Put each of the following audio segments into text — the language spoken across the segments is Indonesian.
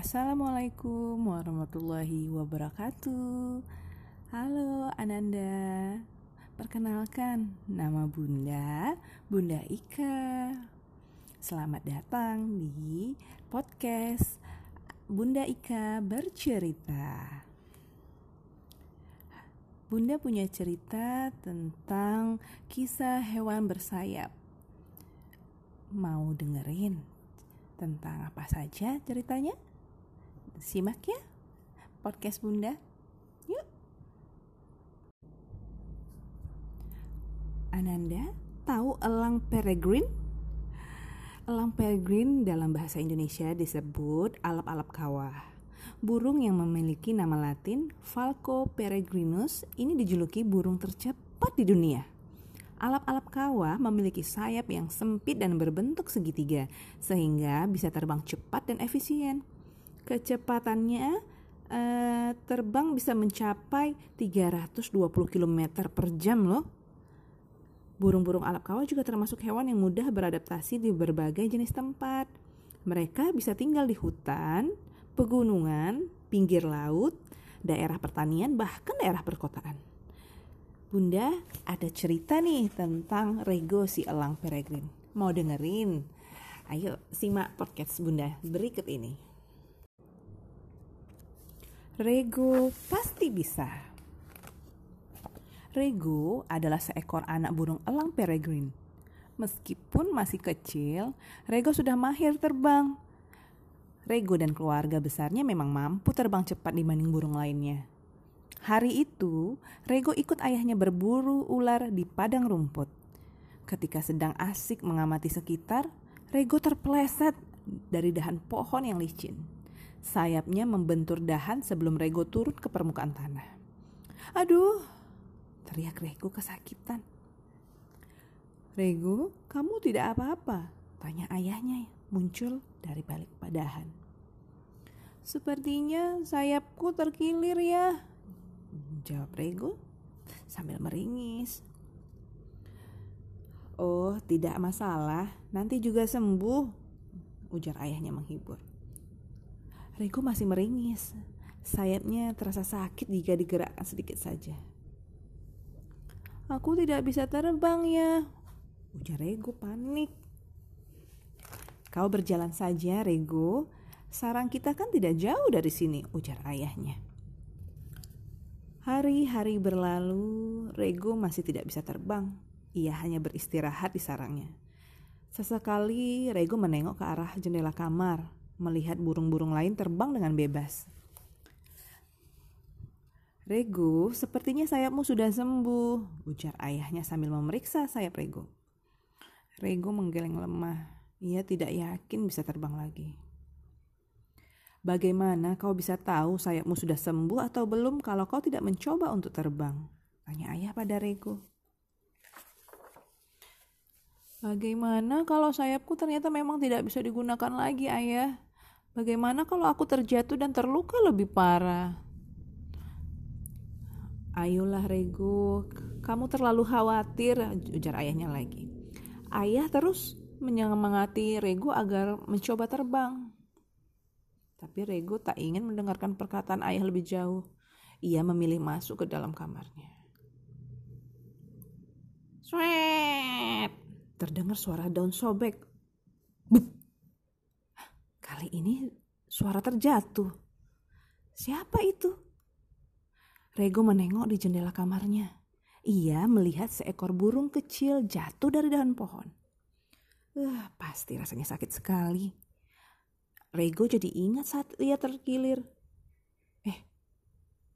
Assalamualaikum warahmatullahi wabarakatuh. Halo Ananda. Perkenalkan, nama Bunda, Bunda Ika. Selamat datang di podcast Bunda Ika bercerita. Bunda punya cerita tentang kisah hewan bersayap. Mau dengerin tentang apa saja ceritanya? Simak ya podcast Bunda. Yuk. Ananda tahu elang peregrine? Elang peregrine dalam bahasa Indonesia disebut alap-alap kawah. Burung yang memiliki nama latin Falco peregrinus ini dijuluki burung tercepat di dunia. Alap-alap kawah memiliki sayap yang sempit dan berbentuk segitiga, sehingga bisa terbang cepat dan efisien kecepatannya uh, terbang bisa mencapai 320 km per jam loh. Burung-burung alap kawah juga termasuk hewan yang mudah beradaptasi di berbagai jenis tempat. Mereka bisa tinggal di hutan, pegunungan, pinggir laut, daerah pertanian, bahkan daerah perkotaan. Bunda, ada cerita nih tentang Rego si elang peregrine. Mau dengerin? Ayo simak podcast Bunda berikut ini. Rego pasti bisa. Rego adalah seekor anak burung elang peregrine. Meskipun masih kecil, Rego sudah mahir terbang. Rego dan keluarga besarnya memang mampu terbang cepat dibanding burung lainnya. Hari itu, Rego ikut ayahnya berburu ular di padang rumput. Ketika sedang asik mengamati sekitar, Rego terpeleset dari dahan pohon yang licin. Sayapnya membentur dahan sebelum Rego turun ke permukaan tanah. Aduh, teriak Rego kesakitan. Rego, kamu tidak apa-apa, tanya ayahnya muncul dari balik padahan. Sepertinya sayapku terkilir ya, jawab Rego sambil meringis. Oh, tidak masalah, nanti juga sembuh, ujar ayahnya menghibur. Rego masih meringis. Sayapnya terasa sakit jika digerakkan sedikit saja. Aku tidak bisa terbang ya, ujar Rego panik. Kau berjalan saja, Rego. Sarang kita kan tidak jauh dari sini, ujar ayahnya. Hari-hari berlalu, Rego masih tidak bisa terbang. Ia hanya beristirahat di sarangnya. Sesekali Rego menengok ke arah jendela kamar melihat burung-burung lain terbang dengan bebas. Rego, sepertinya sayapmu sudah sembuh, ujar ayahnya sambil memeriksa sayap Rego. Rego menggeleng lemah. Ia tidak yakin bisa terbang lagi. Bagaimana kau bisa tahu sayapmu sudah sembuh atau belum kalau kau tidak mencoba untuk terbang? Tanya ayah pada Rego. Bagaimana kalau sayapku ternyata memang tidak bisa digunakan lagi, ayah? Bagaimana kalau aku terjatuh dan terluka lebih parah? Ayolah Rego, kamu terlalu khawatir, ujar ayahnya lagi. Ayah terus menyemangati Rego agar mencoba terbang. Tapi Rego tak ingin mendengarkan perkataan ayah lebih jauh. Ia memilih masuk ke dalam kamarnya. Swep! Terdengar suara daun sobek. Bup! Kali ini suara terjatuh. Siapa itu? Rego menengok di jendela kamarnya. Ia melihat seekor burung kecil jatuh dari dahan pohon. Uh, pasti rasanya sakit sekali. Rego jadi ingat saat ia terkilir. Eh,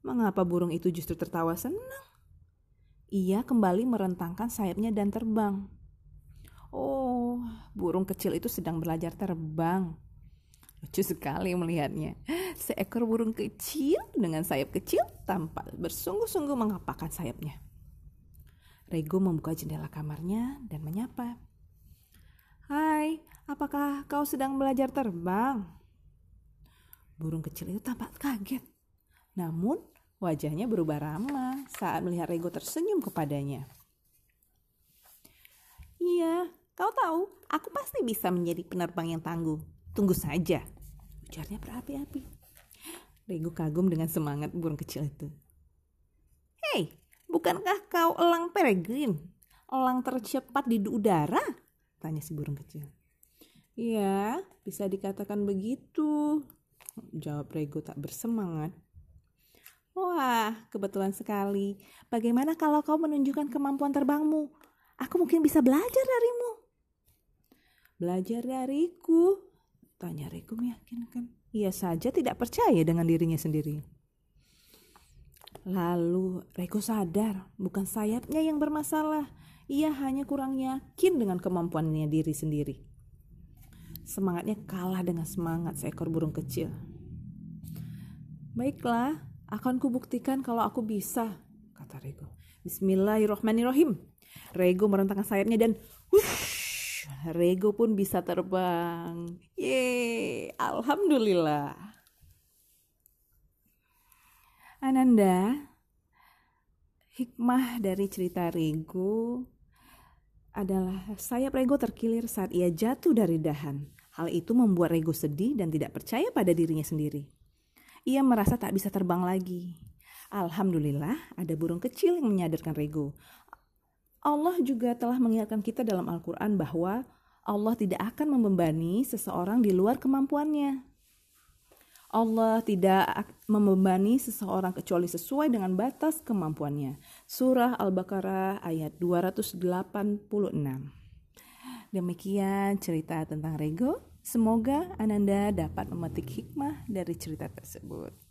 mengapa burung itu justru tertawa senang? Ia kembali merentangkan sayapnya dan terbang. Oh, burung kecil itu sedang belajar terbang. Lucu sekali melihatnya. Seekor burung kecil dengan sayap kecil tampak bersungguh-sungguh mengapakkan sayapnya. Rego membuka jendela kamarnya dan menyapa. Hai, apakah kau sedang belajar terbang? Burung kecil itu tampak kaget. Namun wajahnya berubah ramah saat melihat Rego tersenyum kepadanya. Iya, kau tahu, aku pasti bisa menjadi penerbang yang tangguh. Tunggu saja, ujarnya berapi-api. Rego kagum dengan semangat burung kecil itu. Hei, bukankah kau elang peregrine? Elang tercepat di udara? Tanya si burung kecil. Iya, bisa dikatakan begitu. Jawab Rego tak bersemangat. Wah, kebetulan sekali. Bagaimana kalau kau menunjukkan kemampuan terbangmu? Aku mungkin bisa belajar darimu. Belajar dariku? Tanya Rego meyakinkan. Ia saja tidak percaya dengan dirinya sendiri. Lalu Reko sadar bukan sayapnya yang bermasalah. Ia hanya kurang yakin dengan kemampuannya diri sendiri. Semangatnya kalah dengan semangat seekor burung kecil. Baiklah, akan kubuktikan kalau aku bisa, kata Rego. Bismillahirrohmanirrohim. Rego merentangkan sayapnya dan wush, Rego pun bisa terbang. Yeay, Alhamdulillah. Ananda, hikmah dari cerita Rego adalah sayap Rego terkilir saat ia jatuh dari dahan. Hal itu membuat Rego sedih dan tidak percaya pada dirinya sendiri. Ia merasa tak bisa terbang lagi. Alhamdulillah, ada burung kecil yang menyadarkan Rego Allah juga telah mengingatkan kita dalam Al-Quran bahwa Allah tidak akan membebani seseorang di luar kemampuannya. Allah tidak membebani seseorang kecuali sesuai dengan batas kemampuannya. Surah Al-Baqarah ayat 286. Demikian cerita tentang Rego. Semoga Ananda dapat memetik hikmah dari cerita tersebut.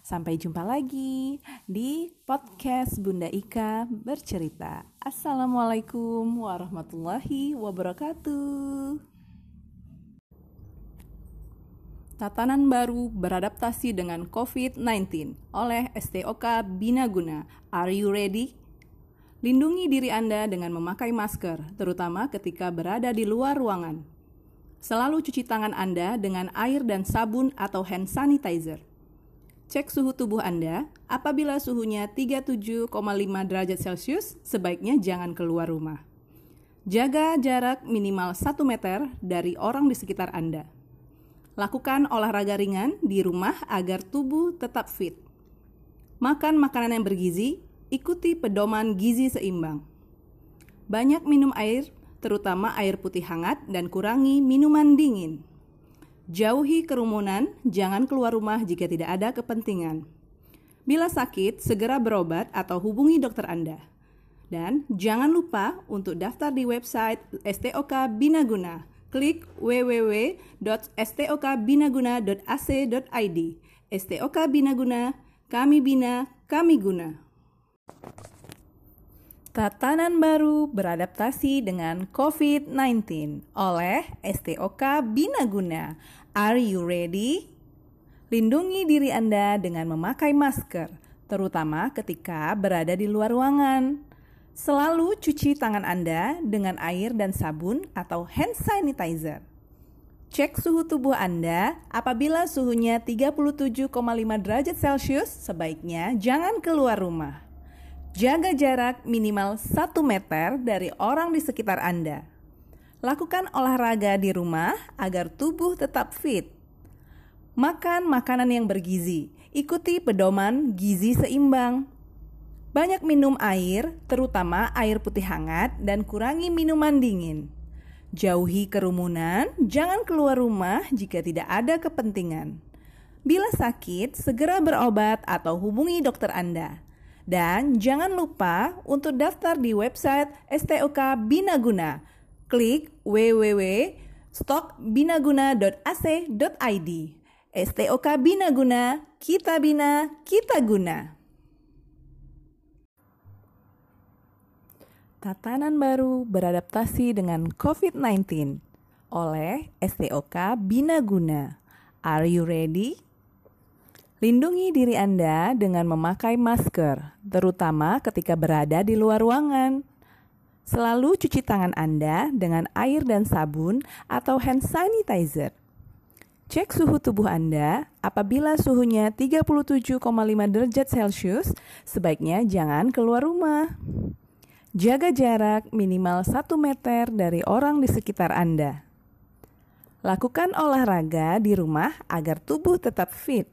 Sampai jumpa lagi di podcast Bunda Ika bercerita. Assalamualaikum warahmatullahi wabarakatuh. Tatanan baru beradaptasi dengan COVID-19 oleh STOK Binaguna. Are you ready? Lindungi diri Anda dengan memakai masker, terutama ketika berada di luar ruangan. Selalu cuci tangan Anda dengan air dan sabun atau hand sanitizer. Cek suhu tubuh Anda. Apabila suhunya 37,5 derajat Celcius, sebaiknya jangan keluar rumah. Jaga jarak minimal 1 meter dari orang di sekitar Anda. Lakukan olahraga ringan di rumah agar tubuh tetap fit. Makan makanan yang bergizi, ikuti pedoman gizi seimbang. Banyak minum air, terutama air putih hangat, dan kurangi minuman dingin. Jauhi kerumunan, jangan keluar rumah jika tidak ada kepentingan. Bila sakit, segera berobat atau hubungi dokter Anda. Dan jangan lupa untuk daftar di website STOK Binaguna. Klik www.stokbinaguna.ac.id. STOK Binaguna, kami bina, kami guna. Tatanan baru beradaptasi dengan COVID-19 oleh STOK Binaguna. Are you ready? Lindungi diri Anda dengan memakai masker, terutama ketika berada di luar ruangan. Selalu cuci tangan Anda dengan air dan sabun atau hand sanitizer. Cek suhu tubuh Anda. Apabila suhunya 37,5 derajat Celcius, sebaiknya jangan keluar rumah. Jaga jarak minimal 1 meter dari orang di sekitar Anda. Lakukan olahraga di rumah agar tubuh tetap fit. Makan makanan yang bergizi. Ikuti pedoman gizi seimbang. Banyak minum air, terutama air putih hangat, dan kurangi minuman dingin. Jauhi kerumunan, jangan keluar rumah jika tidak ada kepentingan. Bila sakit, segera berobat atau hubungi dokter Anda. Dan jangan lupa untuk daftar di website STOK Binaguna. Klik www.stokbinaguna.ac.id. STOK Binaguna, kita bina, kita guna. Tatanan baru beradaptasi dengan COVID-19 oleh STOK Binaguna. Are you ready? Lindungi diri Anda dengan memakai masker, terutama ketika berada di luar ruangan. Selalu cuci tangan Anda dengan air dan sabun atau hand sanitizer. Cek suhu tubuh Anda. Apabila suhunya 37,5 derajat Celcius, sebaiknya jangan keluar rumah. Jaga jarak minimal 1 meter dari orang di sekitar Anda. Lakukan olahraga di rumah agar tubuh tetap fit.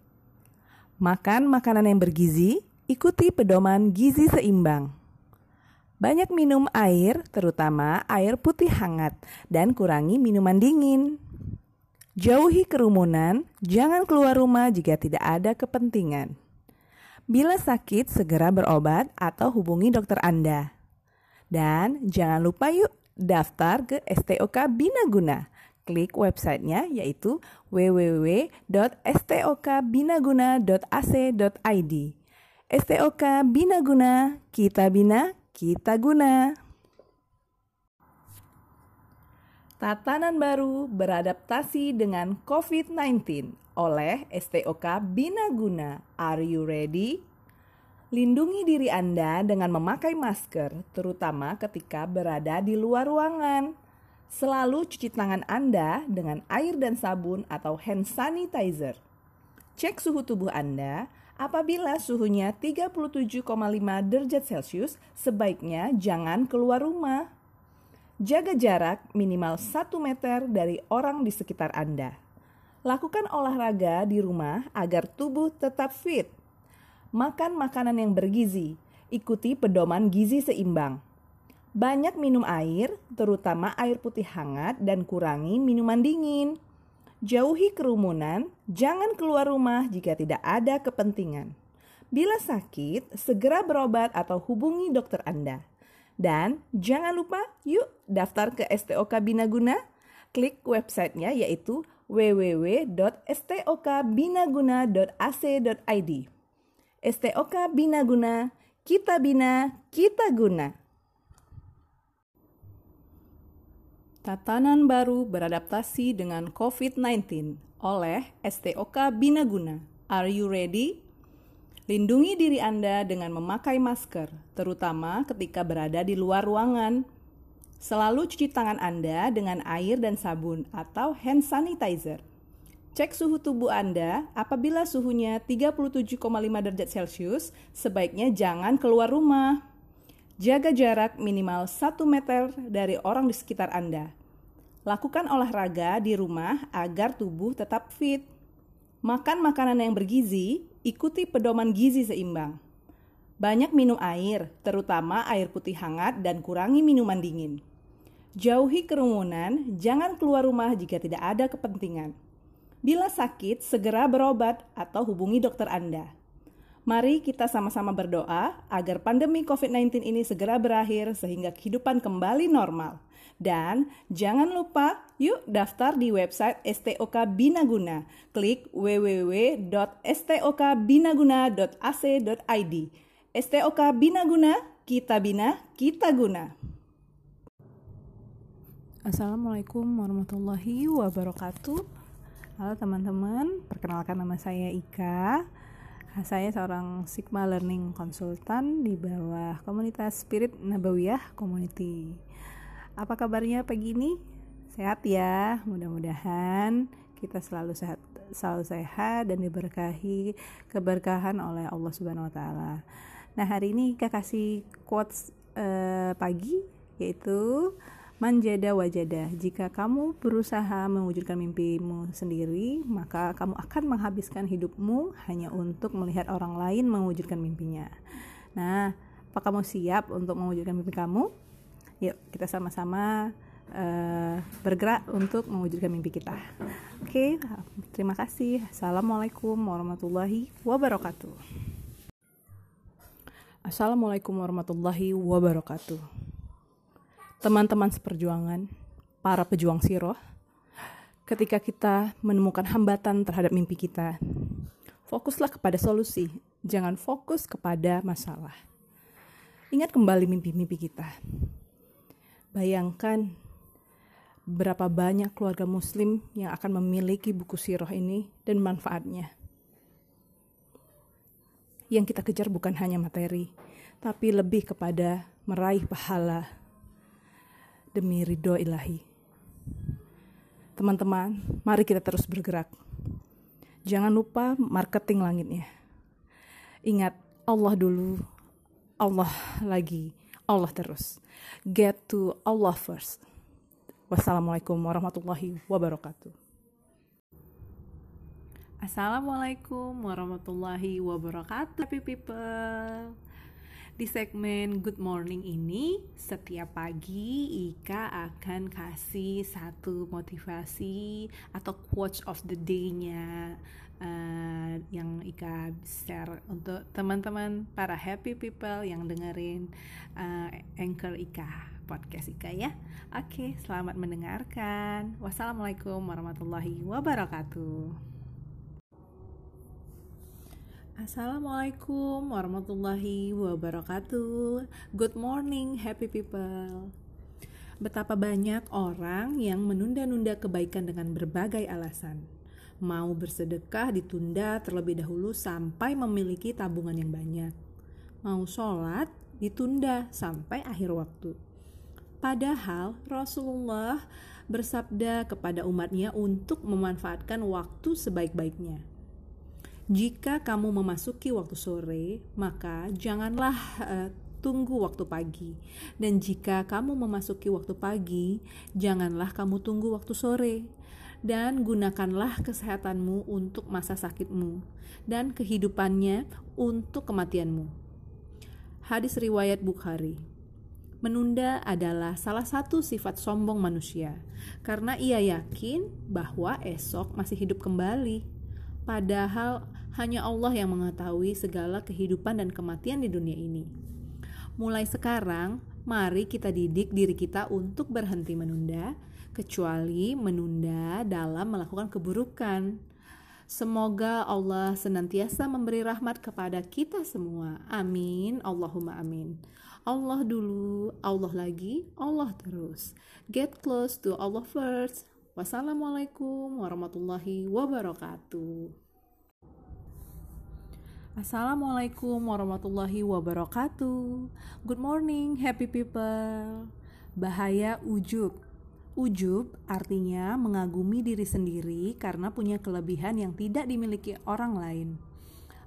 Makan makanan yang bergizi, ikuti pedoman gizi seimbang. Banyak minum air, terutama air putih hangat, dan kurangi minuman dingin. Jauhi kerumunan, jangan keluar rumah jika tidak ada kepentingan. Bila sakit, segera berobat atau hubungi dokter Anda. Dan jangan lupa yuk daftar ke STOK Binaguna. Klik websitenya yaitu www.stokbinaguna.ac.id. STOK Binaguna, kita bina, kita guna. Tatanan baru beradaptasi dengan COVID-19 oleh STOK Binaguna. Are you ready? Lindungi diri Anda dengan memakai masker, terutama ketika berada di luar ruangan. Selalu cuci tangan Anda dengan air dan sabun atau hand sanitizer. Cek suhu tubuh Anda Apabila suhunya 37,5 derajat Celcius, sebaiknya jangan keluar rumah. Jaga jarak minimal 1 meter dari orang di sekitar Anda. Lakukan olahraga di rumah agar tubuh tetap fit. Makan makanan yang bergizi. Ikuti pedoman gizi seimbang. Banyak minum air, terutama air putih hangat dan kurangi minuman dingin. Jauhi kerumunan, jangan keluar rumah jika tidak ada kepentingan. Bila sakit, segera berobat atau hubungi dokter Anda. Dan jangan lupa, yuk daftar ke STOK Binaguna. Klik websitenya yaitu www.stokbinaguna.ac.id. STOK Binaguna, kita bina, kita guna. Tatanan baru beradaptasi dengan COVID-19 oleh STOK Binaguna. Are you ready? Lindungi diri Anda dengan memakai masker, terutama ketika berada di luar ruangan. Selalu cuci tangan Anda dengan air dan sabun atau hand sanitizer. Cek suhu tubuh Anda, apabila suhunya 37,5 derajat Celcius, sebaiknya jangan keluar rumah. Jaga jarak minimal 1 meter dari orang di sekitar Anda. Lakukan olahraga di rumah agar tubuh tetap fit. Makan makanan yang bergizi, ikuti pedoman gizi seimbang. Banyak minum air, terutama air putih hangat dan kurangi minuman dingin. Jauhi kerumunan, jangan keluar rumah jika tidak ada kepentingan. Bila sakit, segera berobat atau hubungi dokter Anda. Mari kita sama-sama berdoa agar pandemi COVID-19 ini segera berakhir sehingga kehidupan kembali normal. Dan jangan lupa, yuk daftar di website STOK Binaguna. Klik www.stokbinaguna.ac.id. STOK Binaguna, kita bina, kita guna. Assalamualaikum warahmatullahi wabarakatuh. Halo teman-teman, perkenalkan nama saya Ika saya seorang Sigma Learning Consultant di bawah komunitas Spirit Nabawiyah Community. Apa kabarnya pagi ini? Sehat ya, mudah-mudahan kita selalu sehat, selalu sehat dan diberkahi keberkahan oleh Allah Subhanahu wa taala. Nah, hari ini Kak kasih quotes uh, pagi yaitu manjada wajada. Jika kamu berusaha mewujudkan mimpimu sendiri, maka kamu akan menghabiskan hidupmu hanya untuk melihat orang lain mewujudkan mimpinya. Nah, apa kamu siap untuk mewujudkan mimpi kamu? Yuk, kita sama-sama uh, bergerak untuk mewujudkan mimpi kita. Oke, okay, terima kasih. Assalamualaikum warahmatullahi wabarakatuh. Assalamualaikum warahmatullahi wabarakatuh teman-teman seperjuangan, para pejuang siroh, ketika kita menemukan hambatan terhadap mimpi kita, fokuslah kepada solusi, jangan fokus kepada masalah. Ingat kembali mimpi-mimpi kita. Bayangkan berapa banyak keluarga muslim yang akan memiliki buku siroh ini dan manfaatnya. Yang kita kejar bukan hanya materi, tapi lebih kepada meraih pahala demi ridho ilahi. Teman-teman, mari kita terus bergerak. Jangan lupa marketing langitnya. Ingat, Allah dulu, Allah lagi, Allah terus. Get to Allah first. Wassalamualaikum warahmatullahi wabarakatuh. Assalamualaikum warahmatullahi wabarakatuh, happy people. Di segmen Good Morning ini, setiap pagi Ika akan kasih satu motivasi atau quotes of the day-nya uh, yang Ika share untuk teman-teman para happy people yang dengerin uh, Anchor Ika, podcast Ika ya. Oke, selamat mendengarkan. Wassalamualaikum warahmatullahi wabarakatuh. Assalamualaikum warahmatullahi wabarakatuh. Good morning, happy people. Betapa banyak orang yang menunda-nunda kebaikan dengan berbagai alasan. Mau bersedekah ditunda terlebih dahulu sampai memiliki tabungan yang banyak. Mau sholat ditunda sampai akhir waktu. Padahal Rasulullah bersabda kepada umatnya untuk memanfaatkan waktu sebaik-baiknya jika kamu memasuki waktu sore, maka janganlah uh, tunggu waktu pagi. Dan jika kamu memasuki waktu pagi, janganlah kamu tunggu waktu sore. Dan gunakanlah kesehatanmu untuk masa sakitmu dan kehidupannya untuk kematianmu. Hadis riwayat Bukhari. Menunda adalah salah satu sifat sombong manusia karena ia yakin bahwa esok masih hidup kembali. Padahal hanya Allah yang mengetahui segala kehidupan dan kematian di dunia ini. Mulai sekarang, mari kita didik diri kita untuk berhenti menunda, kecuali menunda dalam melakukan keburukan. Semoga Allah senantiasa memberi rahmat kepada kita semua. Amin. Allahumma amin. Allah dulu, Allah lagi, Allah terus. Get close to Allah first. Wassalamualaikum warahmatullahi wabarakatuh. Assalamualaikum warahmatullahi wabarakatuh. Good morning, happy people. Bahaya ujub. Ujub artinya mengagumi diri sendiri karena punya kelebihan yang tidak dimiliki orang lain.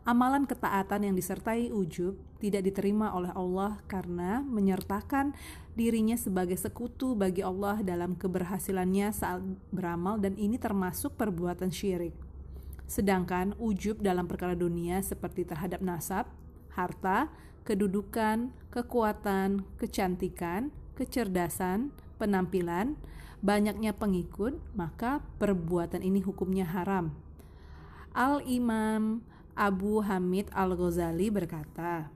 Amalan ketaatan yang disertai ujub tidak diterima oleh Allah karena menyertakan dirinya sebagai sekutu bagi Allah dalam keberhasilannya saat beramal dan ini termasuk perbuatan syirik. Sedangkan ujub dalam perkara dunia seperti terhadap nasab, harta, kedudukan, kekuatan, kecantikan, kecerdasan, penampilan, banyaknya pengikut, maka perbuatan ini hukumnya haram. Al-Imam Abu Hamid Al-Ghazali berkata,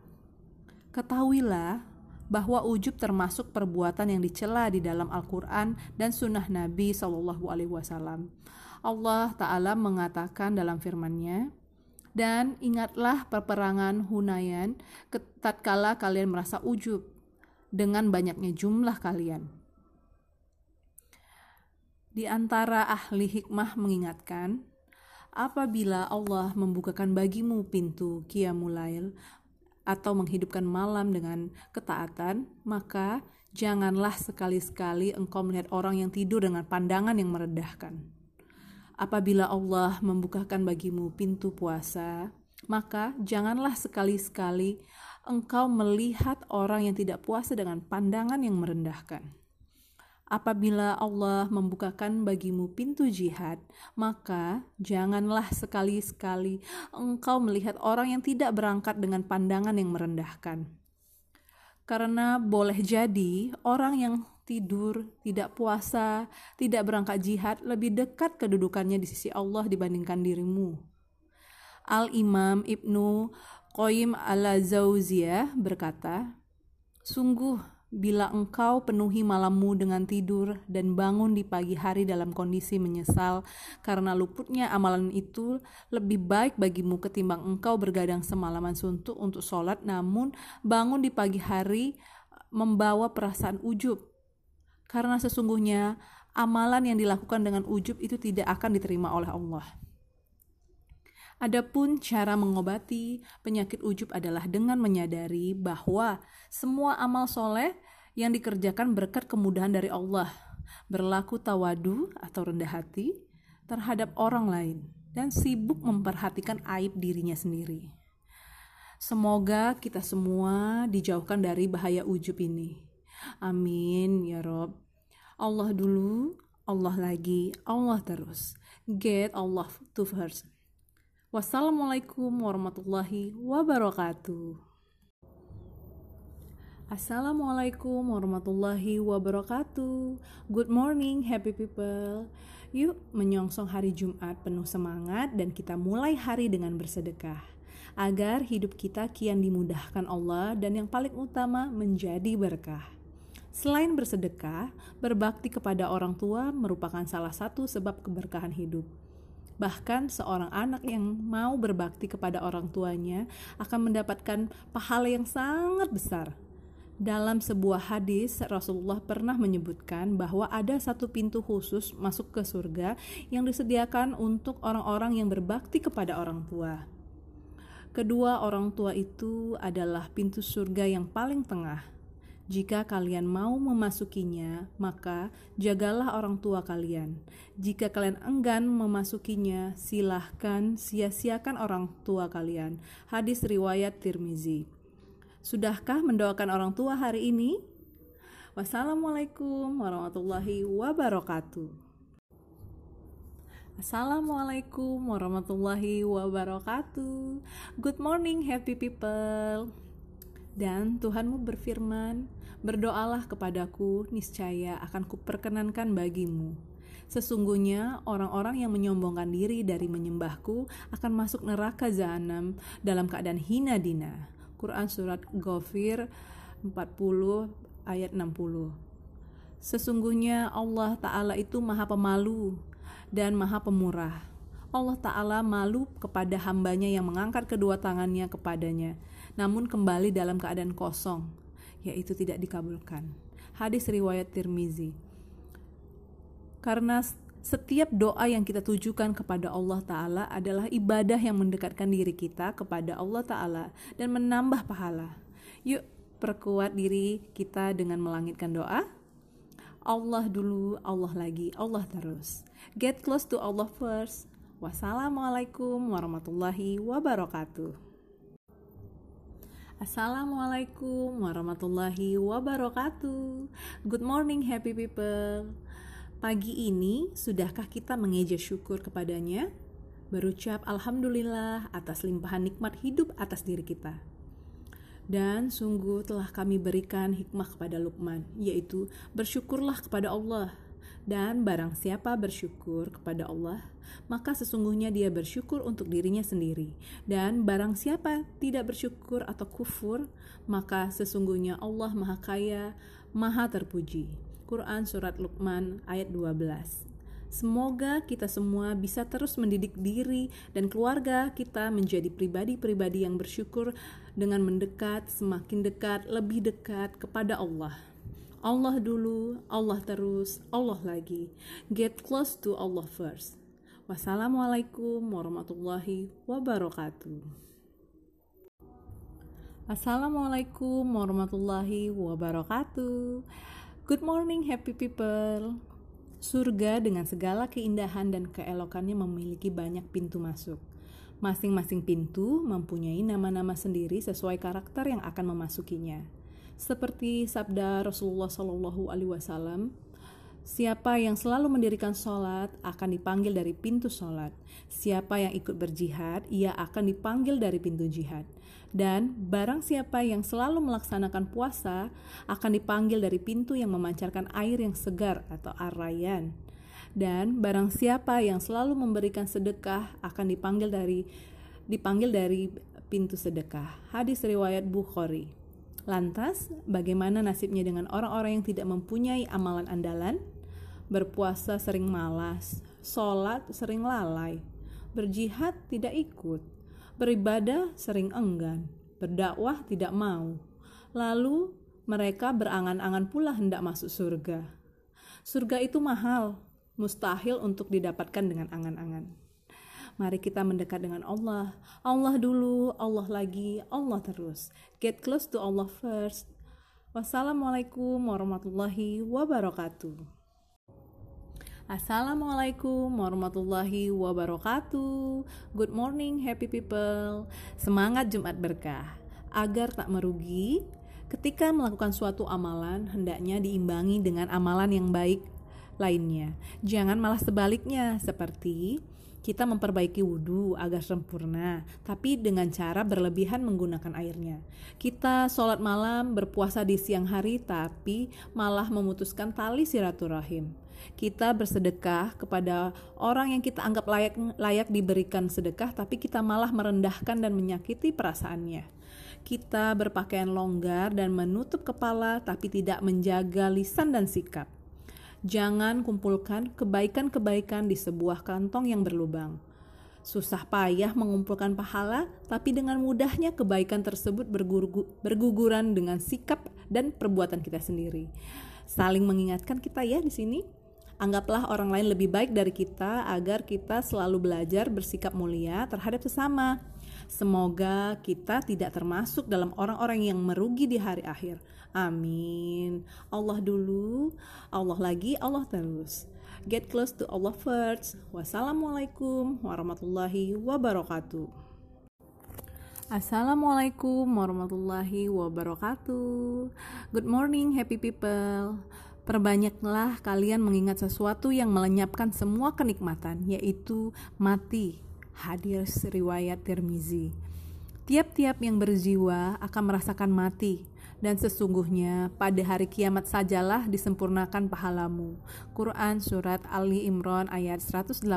Ketahuilah bahwa ujub termasuk perbuatan yang dicela di dalam Al-Quran dan Sunnah Nabi Shallallahu Alaihi Wasallam. Allah Ta'ala mengatakan dalam firman-Nya, dan ingatlah peperangan Hunayan tatkala kalian merasa ujub dengan banyaknya jumlah kalian. Di antara ahli hikmah mengingatkan, apabila Allah membukakan bagimu pintu Qiyamulail atau menghidupkan malam dengan ketaatan, maka janganlah sekali-sekali engkau melihat orang yang tidur dengan pandangan yang meredahkan Apabila Allah membukakan bagimu pintu puasa, maka janganlah sekali-sekali engkau melihat orang yang tidak puasa dengan pandangan yang merendahkan. Apabila Allah membukakan bagimu pintu jihad, maka janganlah sekali-sekali engkau melihat orang yang tidak berangkat dengan pandangan yang merendahkan. Karena boleh jadi orang yang tidur, tidak puasa, tidak berangkat jihad lebih dekat kedudukannya di sisi Allah dibandingkan dirimu. Al-Imam Ibnu Qayyim al-Zauziyah berkata, Sungguh, bila engkau penuhi malammu dengan tidur dan bangun di pagi hari dalam kondisi menyesal karena luputnya amalan itu lebih baik bagimu ketimbang engkau bergadang semalaman suntuk untuk sholat namun bangun di pagi hari membawa perasaan ujub karena sesungguhnya amalan yang dilakukan dengan ujub itu tidak akan diterima oleh Allah. Adapun cara mengobati penyakit ujub adalah dengan menyadari bahwa semua amal soleh yang dikerjakan berkat kemudahan dari Allah, berlaku tawadu atau rendah hati terhadap orang lain, dan sibuk memperhatikan aib dirinya sendiri. Semoga kita semua dijauhkan dari bahaya ujub ini. Amin ya Rob. Allah dulu, Allah lagi, Allah terus. Get Allah to first. Wassalamualaikum warahmatullahi wabarakatuh. Assalamualaikum warahmatullahi wabarakatuh. Good morning, happy people. Yuk menyongsong hari Jumat penuh semangat dan kita mulai hari dengan bersedekah agar hidup kita kian dimudahkan Allah dan yang paling utama menjadi berkah. Selain bersedekah, berbakti kepada orang tua merupakan salah satu sebab keberkahan hidup. Bahkan seorang anak yang mau berbakti kepada orang tuanya akan mendapatkan pahala yang sangat besar dalam sebuah hadis, Rasulullah pernah menyebutkan bahwa ada satu pintu khusus masuk ke surga yang disediakan untuk orang-orang yang berbakti kepada orang tua. Kedua orang tua itu adalah pintu surga yang paling tengah. Jika kalian mau memasukinya, maka jagalah orang tua kalian. Jika kalian enggan memasukinya, silahkan sia-siakan orang tua kalian. Hadis riwayat Tirmizi. Sudahkah mendoakan orang tua hari ini? Wassalamualaikum warahmatullahi wabarakatuh. Assalamualaikum warahmatullahi wabarakatuh. Good morning, happy people. Dan Tuhanmu berfirman, Berdoalah kepadaku, niscaya akan kuperkenankan bagimu. Sesungguhnya orang-orang yang menyombongkan diri dari menyembahku akan masuk neraka jahanam dalam keadaan hina dina. Quran surat Ghafir 40 ayat 60. Sesungguhnya Allah Ta'ala itu maha pemalu dan maha pemurah. Allah Ta'ala malu kepada hambanya yang mengangkat kedua tangannya kepadanya, namun kembali dalam keadaan kosong, yaitu tidak dikabulkan. Hadis riwayat Tirmizi. Karena setiap doa yang kita tujukan kepada Allah Ta'ala adalah ibadah yang mendekatkan diri kita kepada Allah Ta'ala dan menambah pahala. Yuk, perkuat diri kita dengan melangitkan doa. Allah dulu, Allah lagi, Allah terus. Get close to Allah first. Wassalamualaikum warahmatullahi wabarakatuh. Assalamualaikum warahmatullahi wabarakatuh. Good morning, happy people. Pagi ini, sudahkah kita mengeja syukur kepadanya? Berucap Alhamdulillah atas limpahan nikmat hidup atas diri kita. Dan sungguh telah kami berikan hikmah kepada Lukman, yaitu bersyukurlah kepada Allah. Dan barang siapa bersyukur kepada Allah, maka sesungguhnya dia bersyukur untuk dirinya sendiri. Dan barang siapa tidak bersyukur atau kufur, maka sesungguhnya Allah Maha Kaya, Maha Terpuji. Quran Surat Luqman ayat 12 Semoga kita semua bisa terus mendidik diri dan keluarga kita menjadi pribadi-pribadi yang bersyukur dengan mendekat, semakin dekat, lebih dekat kepada Allah. Allah dulu, Allah terus, Allah lagi. Get close to Allah first. Wassalamualaikum warahmatullahi wabarakatuh. Assalamualaikum warahmatullahi wabarakatuh. Good morning happy people. Surga dengan segala keindahan dan keelokannya memiliki banyak pintu masuk. Masing-masing pintu mempunyai nama-nama sendiri sesuai karakter yang akan memasukinya. Seperti sabda Rasulullah Shallallahu Alaihi Wasallam, Siapa yang selalu mendirikan sholat akan dipanggil dari pintu sholat. Siapa yang ikut berjihad, ia akan dipanggil dari pintu jihad. Dan barang siapa yang selalu melaksanakan puasa akan dipanggil dari pintu yang memancarkan air yang segar atau arayan. Dan barang siapa yang selalu memberikan sedekah akan dipanggil dari dipanggil dari pintu sedekah. Hadis riwayat Bukhari. Lantas, bagaimana nasibnya dengan orang-orang yang tidak mempunyai amalan andalan? Berpuasa sering malas, sholat sering lalai, berjihad tidak ikut, Beribadah sering enggan, berdakwah tidak mau. Lalu mereka berangan-angan pula hendak masuk surga. Surga itu mahal, mustahil untuk didapatkan dengan angan-angan. Mari kita mendekat dengan Allah. Allah dulu, Allah lagi, Allah terus. Get close to Allah first. Wassalamualaikum warahmatullahi wabarakatuh. Assalamualaikum warahmatullahi wabarakatuh. Good morning, happy people. Semangat Jumat berkah. Agar tak merugi, Ketika melakukan suatu amalan, hendaknya diimbangi dengan amalan yang baik lainnya. Jangan malah sebaliknya, seperti kita memperbaiki wudhu agar sempurna, tapi dengan cara berlebihan menggunakan airnya. Kita sholat malam berpuasa di siang hari, tapi malah memutuskan tali silaturahim. Kita bersedekah kepada orang yang kita anggap layak layak diberikan sedekah, tapi kita malah merendahkan dan menyakiti perasaannya. Kita berpakaian longgar dan menutup kepala, tapi tidak menjaga lisan dan sikap Jangan kumpulkan kebaikan-kebaikan di sebuah kantong yang berlubang. Susah payah mengumpulkan pahala, tapi dengan mudahnya kebaikan tersebut berguguran dengan sikap dan perbuatan kita sendiri. Saling mengingatkan kita ya di sini. Anggaplah orang lain lebih baik dari kita agar kita selalu belajar bersikap mulia terhadap sesama. Semoga kita tidak termasuk dalam orang-orang yang merugi di hari akhir. Amin. Allah dulu, Allah lagi, Allah terus. Get close to Allah first. Wassalamualaikum warahmatullahi wabarakatuh. Assalamualaikum warahmatullahi wabarakatuh. Good morning, happy people. Perbanyaklah kalian mengingat sesuatu yang melenyapkan semua kenikmatan, yaitu mati. Hadis riwayat Tirmizi. Tiap-tiap yang berjiwa akan merasakan mati, dan sesungguhnya pada hari kiamat sajalah disempurnakan pahalamu. Quran Surat Ali Imran ayat 185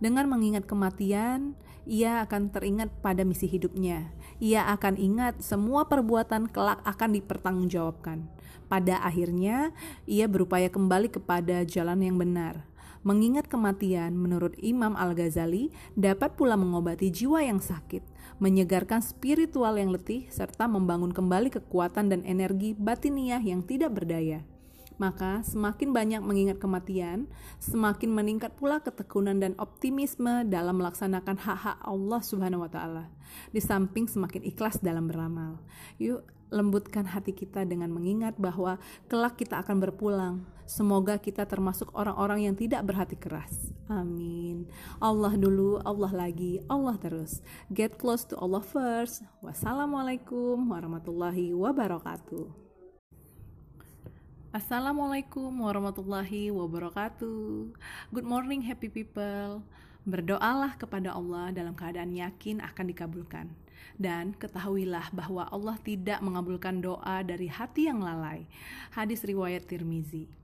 Dengan mengingat kematian, ia akan teringat pada misi hidupnya. Ia akan ingat semua perbuatan kelak akan dipertanggungjawabkan. Pada akhirnya, ia berupaya kembali kepada jalan yang benar. Mengingat kematian, menurut Imam Al-Ghazali, dapat pula mengobati jiwa yang sakit, menyegarkan spiritual yang letih, serta membangun kembali kekuatan dan energi batiniah yang tidak berdaya. Maka semakin banyak mengingat kematian, semakin meningkat pula ketekunan dan optimisme dalam melaksanakan hak-hak Allah Subhanahu wa taala. Di samping semakin ikhlas dalam beramal. Yuk lembutkan hati kita dengan mengingat bahwa kelak kita akan berpulang. Semoga kita termasuk orang-orang yang tidak berhati keras. Amin. Allah dulu, Allah lagi, Allah terus. Get close to Allah first. Wassalamualaikum warahmatullahi wabarakatuh. Assalamualaikum warahmatullahi wabarakatuh. Good morning, happy people. Berdoalah kepada Allah dalam keadaan yakin akan dikabulkan. Dan ketahuilah bahwa Allah tidak mengabulkan doa dari hati yang lalai. Hadis riwayat Tirmizi.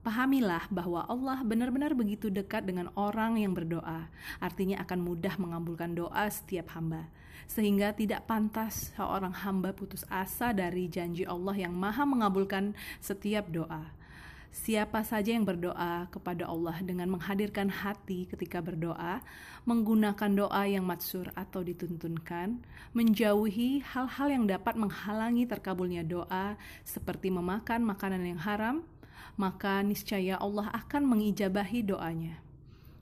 Pahamilah bahwa Allah benar-benar begitu dekat dengan orang yang berdoa, artinya akan mudah mengabulkan doa setiap hamba, sehingga tidak pantas seorang hamba putus asa dari janji Allah yang Maha mengabulkan setiap doa. Siapa saja yang berdoa kepada Allah dengan menghadirkan hati ketika berdoa, menggunakan doa yang matsur atau dituntunkan, menjauhi hal-hal yang dapat menghalangi terkabulnya doa seperti memakan makanan yang haram, maka niscaya Allah akan mengijabahi doanya.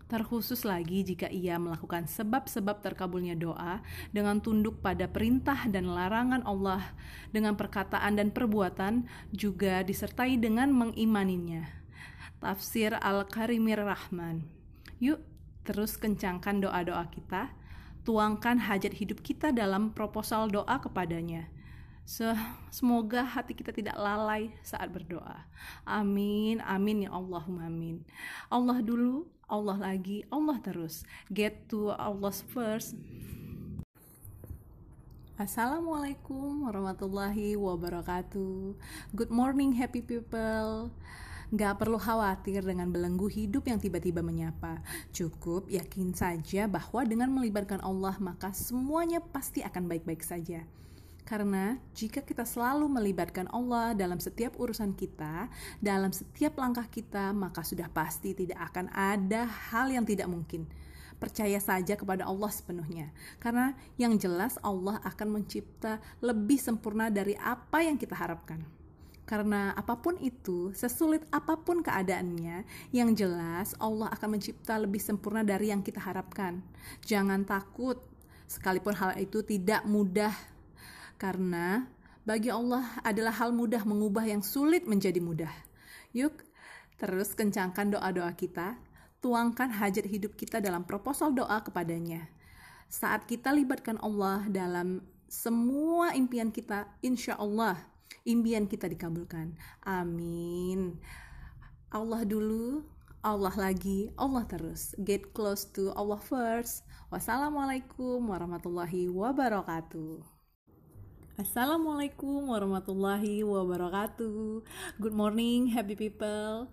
Terkhusus lagi jika ia melakukan sebab-sebab terkabulnya doa dengan tunduk pada perintah dan larangan Allah dengan perkataan dan perbuatan juga disertai dengan mengimaninya. Tafsir Al-Karimir Rahman. Yuk, terus kencangkan doa-doa kita, tuangkan hajat hidup kita dalam proposal doa kepadanya. Semoga hati kita tidak lalai saat berdoa. Amin, amin ya Allahumma amin. Allah dulu, Allah lagi, Allah terus. Get to Allah first. Assalamualaikum warahmatullahi wabarakatuh. Good morning, happy people. Gak perlu khawatir dengan belenggu hidup yang tiba-tiba menyapa. Cukup yakin saja bahwa dengan melibatkan Allah, maka semuanya pasti akan baik-baik saja. Karena jika kita selalu melibatkan Allah dalam setiap urusan kita, dalam setiap langkah kita, maka sudah pasti tidak akan ada hal yang tidak mungkin. Percaya saja kepada Allah sepenuhnya, karena yang jelas Allah akan mencipta lebih sempurna dari apa yang kita harapkan. Karena apa pun itu, sesulit apa pun keadaannya, yang jelas Allah akan mencipta lebih sempurna dari yang kita harapkan. Jangan takut, sekalipun hal itu tidak mudah karena bagi Allah adalah hal mudah mengubah yang sulit menjadi mudah. Yuk, terus kencangkan doa-doa kita, tuangkan hajat hidup kita dalam proposal doa kepadanya. Saat kita libatkan Allah dalam semua impian kita insya Allah impian kita dikabulkan. Amin. Allah dulu Allah lagi Allah terus. Get close to Allah first. Wassalamualaikum warahmatullahi wabarakatuh Assalamualaikum warahmatullahi wabarakatuh Good morning happy people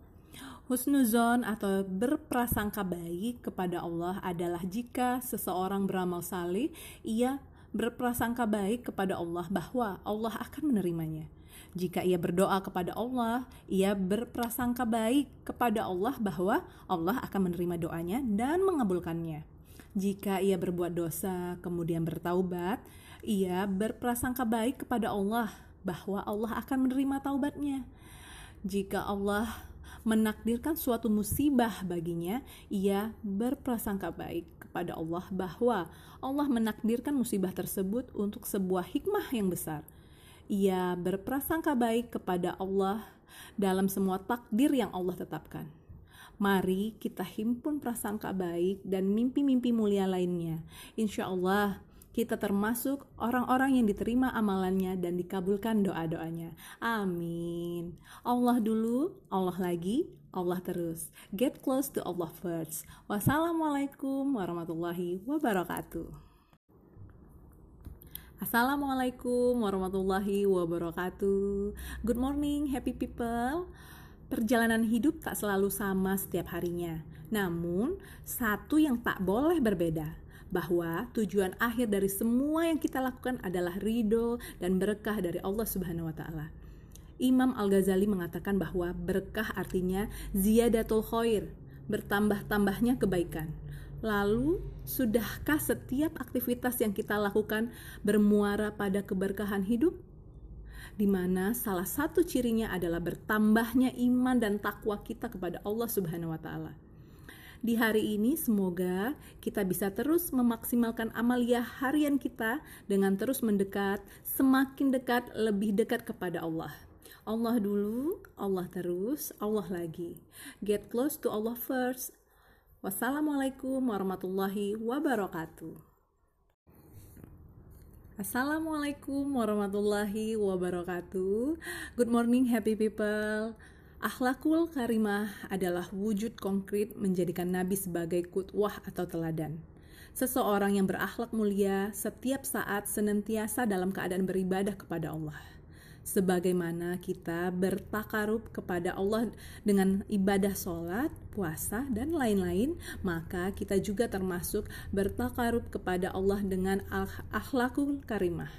Husnuzon atau berprasangka baik kepada Allah adalah jika seseorang beramal saleh, ia berprasangka baik kepada Allah bahwa Allah akan menerimanya. Jika ia berdoa kepada Allah, ia berprasangka baik kepada Allah bahwa Allah akan menerima doanya dan mengabulkannya. Jika ia berbuat dosa kemudian bertaubat, ia berprasangka baik kepada Allah bahwa Allah akan menerima taubatnya. Jika Allah menakdirkan suatu musibah baginya, ia berprasangka baik kepada Allah bahwa Allah menakdirkan musibah tersebut untuk sebuah hikmah yang besar. Ia berprasangka baik kepada Allah dalam semua takdir yang Allah tetapkan. Mari kita himpun prasangka baik dan mimpi-mimpi mulia lainnya. Insya Allah, kita termasuk orang-orang yang diterima amalannya dan dikabulkan doa-doanya. Amin. Allah dulu, Allah lagi, Allah terus. Get close to Allah first. Wassalamualaikum warahmatullahi wabarakatuh. Assalamualaikum warahmatullahi wabarakatuh. Good morning, happy people. Perjalanan hidup tak selalu sama setiap harinya. Namun, satu yang tak boleh berbeda, bahwa tujuan akhir dari semua yang kita lakukan adalah ridho dan berkah dari Allah Subhanahu wa taala. Imam Al-Ghazali mengatakan bahwa berkah artinya ziyadatul khair, bertambah-tambahnya kebaikan. Lalu, sudahkah setiap aktivitas yang kita lakukan bermuara pada keberkahan hidup? Di mana salah satu cirinya adalah bertambahnya iman dan takwa kita kepada Allah Subhanahu wa taala. Di hari ini semoga kita bisa terus memaksimalkan amalia harian kita dengan terus mendekat, semakin dekat, lebih dekat kepada Allah. Allah dulu, Allah terus, Allah lagi. Get close to Allah first. Wassalamualaikum warahmatullahi wabarakatuh. Assalamualaikum warahmatullahi wabarakatuh. Good morning, happy people. Akhlakul karimah adalah wujud konkret menjadikan Nabi sebagai kutwah atau teladan. Seseorang yang berakhlak mulia setiap saat senantiasa dalam keadaan beribadah kepada Allah. Sebagaimana kita bertakarub kepada Allah dengan ibadah sholat, puasa, dan lain-lain, maka kita juga termasuk bertakarub kepada Allah dengan akhlakul karimah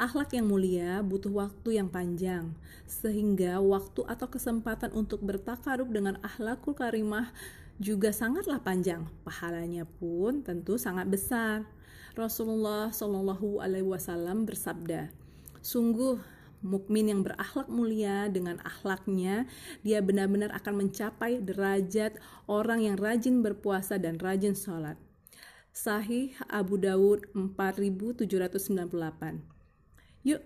Akhlak yang mulia butuh waktu yang panjang, sehingga waktu atau kesempatan untuk bertakarub dengan akhlakul karimah juga sangatlah panjang. Pahalanya pun tentu sangat besar. Rasulullah Shallallahu Alaihi Wasallam bersabda, sungguh mukmin yang berakhlak mulia dengan akhlaknya dia benar-benar akan mencapai derajat orang yang rajin berpuasa dan rajin sholat. Sahih Abu Dawud 4798 Yuk,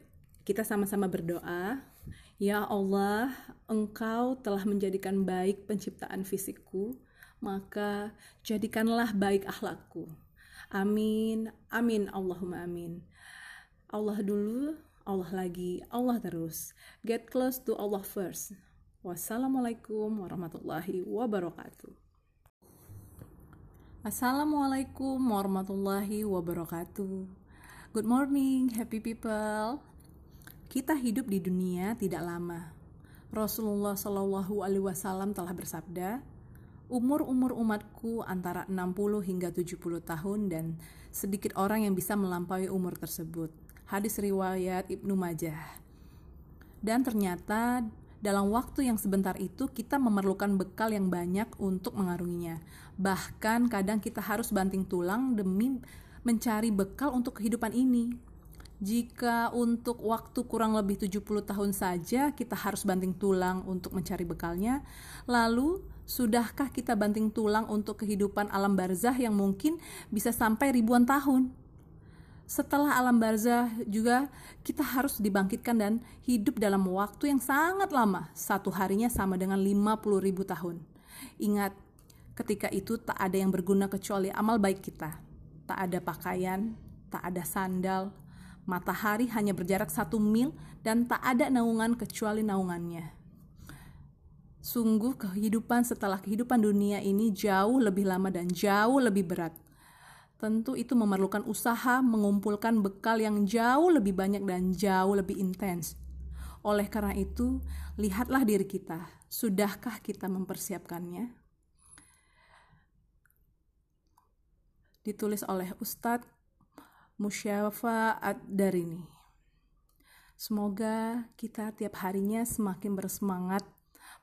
kita sama-sama berdoa. Ya Allah, Engkau telah menjadikan baik penciptaan fisikku, maka jadikanlah baik akhlakku. Amin, amin, Allahumma amin. Allah dulu, Allah lagi, Allah terus. Get close to Allah first. Wassalamualaikum warahmatullahi wabarakatuh. Assalamualaikum warahmatullahi wabarakatuh. Good morning, happy people. Kita hidup di dunia tidak lama. Rasulullah Shallallahu Alaihi Wasallam telah bersabda, umur-umur umatku antara 60 hingga 70 tahun dan sedikit orang yang bisa melampaui umur tersebut. Hadis riwayat Ibnu Majah. Dan ternyata dalam waktu yang sebentar itu kita memerlukan bekal yang banyak untuk mengarunginya. Bahkan kadang kita harus banting tulang demi mencari bekal untuk kehidupan ini. Jika untuk waktu kurang lebih 70 tahun saja kita harus banting tulang untuk mencari bekalnya, lalu sudahkah kita banting tulang untuk kehidupan alam barzah yang mungkin bisa sampai ribuan tahun? Setelah alam barzah juga kita harus dibangkitkan dan hidup dalam waktu yang sangat lama. Satu harinya sama dengan 50 ribu tahun. Ingat, ketika itu tak ada yang berguna kecuali amal baik kita tak ada pakaian, tak ada sandal, Matahari hanya berjarak satu mil dan tak ada naungan kecuali naungannya. Sungguh kehidupan setelah kehidupan dunia ini jauh lebih lama dan jauh lebih berat. Tentu itu memerlukan usaha mengumpulkan bekal yang jauh lebih banyak dan jauh lebih intens. Oleh karena itu, lihatlah diri kita. Sudahkah kita mempersiapkannya? Ditulis oleh Ustadz Musyafa Ad-Darini. Semoga kita tiap harinya semakin bersemangat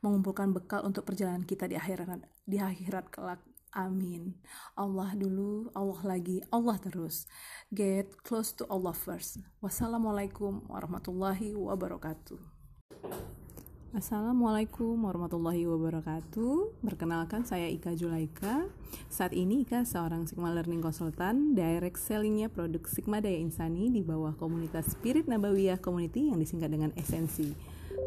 mengumpulkan bekal untuk perjalanan kita di akhirat di akhirat kelak. Amin. Allah dulu, Allah lagi, Allah terus. Get close to Allah first. Wassalamualaikum warahmatullahi wabarakatuh. Assalamualaikum warahmatullahi wabarakatuh. Perkenalkan saya Ika Julaika. Saat ini Ika seorang Sigma Learning Consultant, direct sellingnya produk Sigma Daya Insani di bawah komunitas Spirit Nabawiyah Community yang disingkat dengan Esensi.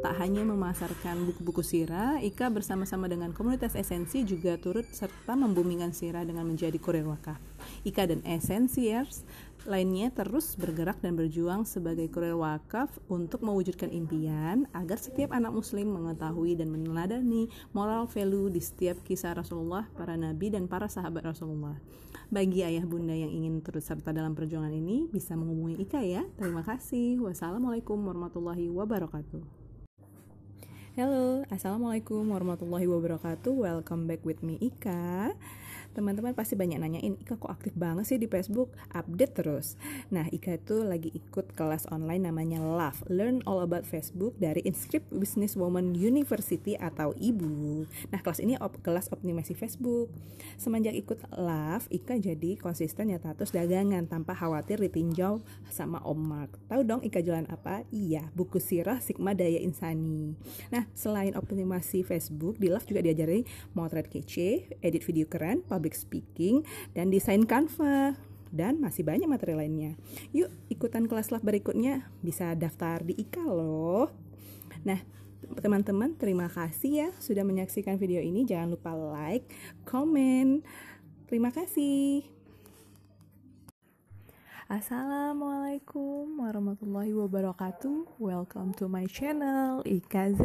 Tak hanya memasarkan buku-buku sirah, Ika bersama-sama dengan komunitas Esensi juga turut serta membumingkan sirah dengan menjadi wakaf. Ika dan Essentiers lainnya terus bergerak dan berjuang sebagai kurir wakaf untuk mewujudkan impian agar setiap anak muslim mengetahui dan meneladani moral value di setiap kisah Rasulullah, para nabi dan para sahabat Rasulullah. Bagi ayah bunda yang ingin turut serta dalam perjuangan ini bisa menghubungi Ika ya. Terima kasih. Wassalamualaikum warahmatullahi wabarakatuh. Halo, Assalamualaikum warahmatullahi wabarakatuh Welcome back with me Ika teman-teman pasti banyak nanyain Ika kok aktif banget sih di Facebook? Update terus. Nah Ika itu lagi ikut kelas online namanya Love. Learn All About Facebook dari Inscript Business Woman University atau IBU nah kelas ini op kelas optimasi Facebook. Semenjak ikut Love Ika jadi konsisten ya status dagangan tanpa khawatir ditinjau sama Om Mark. Tahu dong Ika jualan apa? Iya buku sirah Sigma Daya Insani. Nah selain optimasi Facebook di Love juga diajari motret kece edit video keren public public speaking, dan desain Canva dan masih banyak materi lainnya. Yuk ikutan kelas lab berikutnya bisa daftar di IKA loh. Nah, teman-teman terima kasih ya sudah menyaksikan video ini. Jangan lupa like, komen. Terima kasih. Assalamualaikum warahmatullahi wabarakatuh. Welcome to my channel IKZ.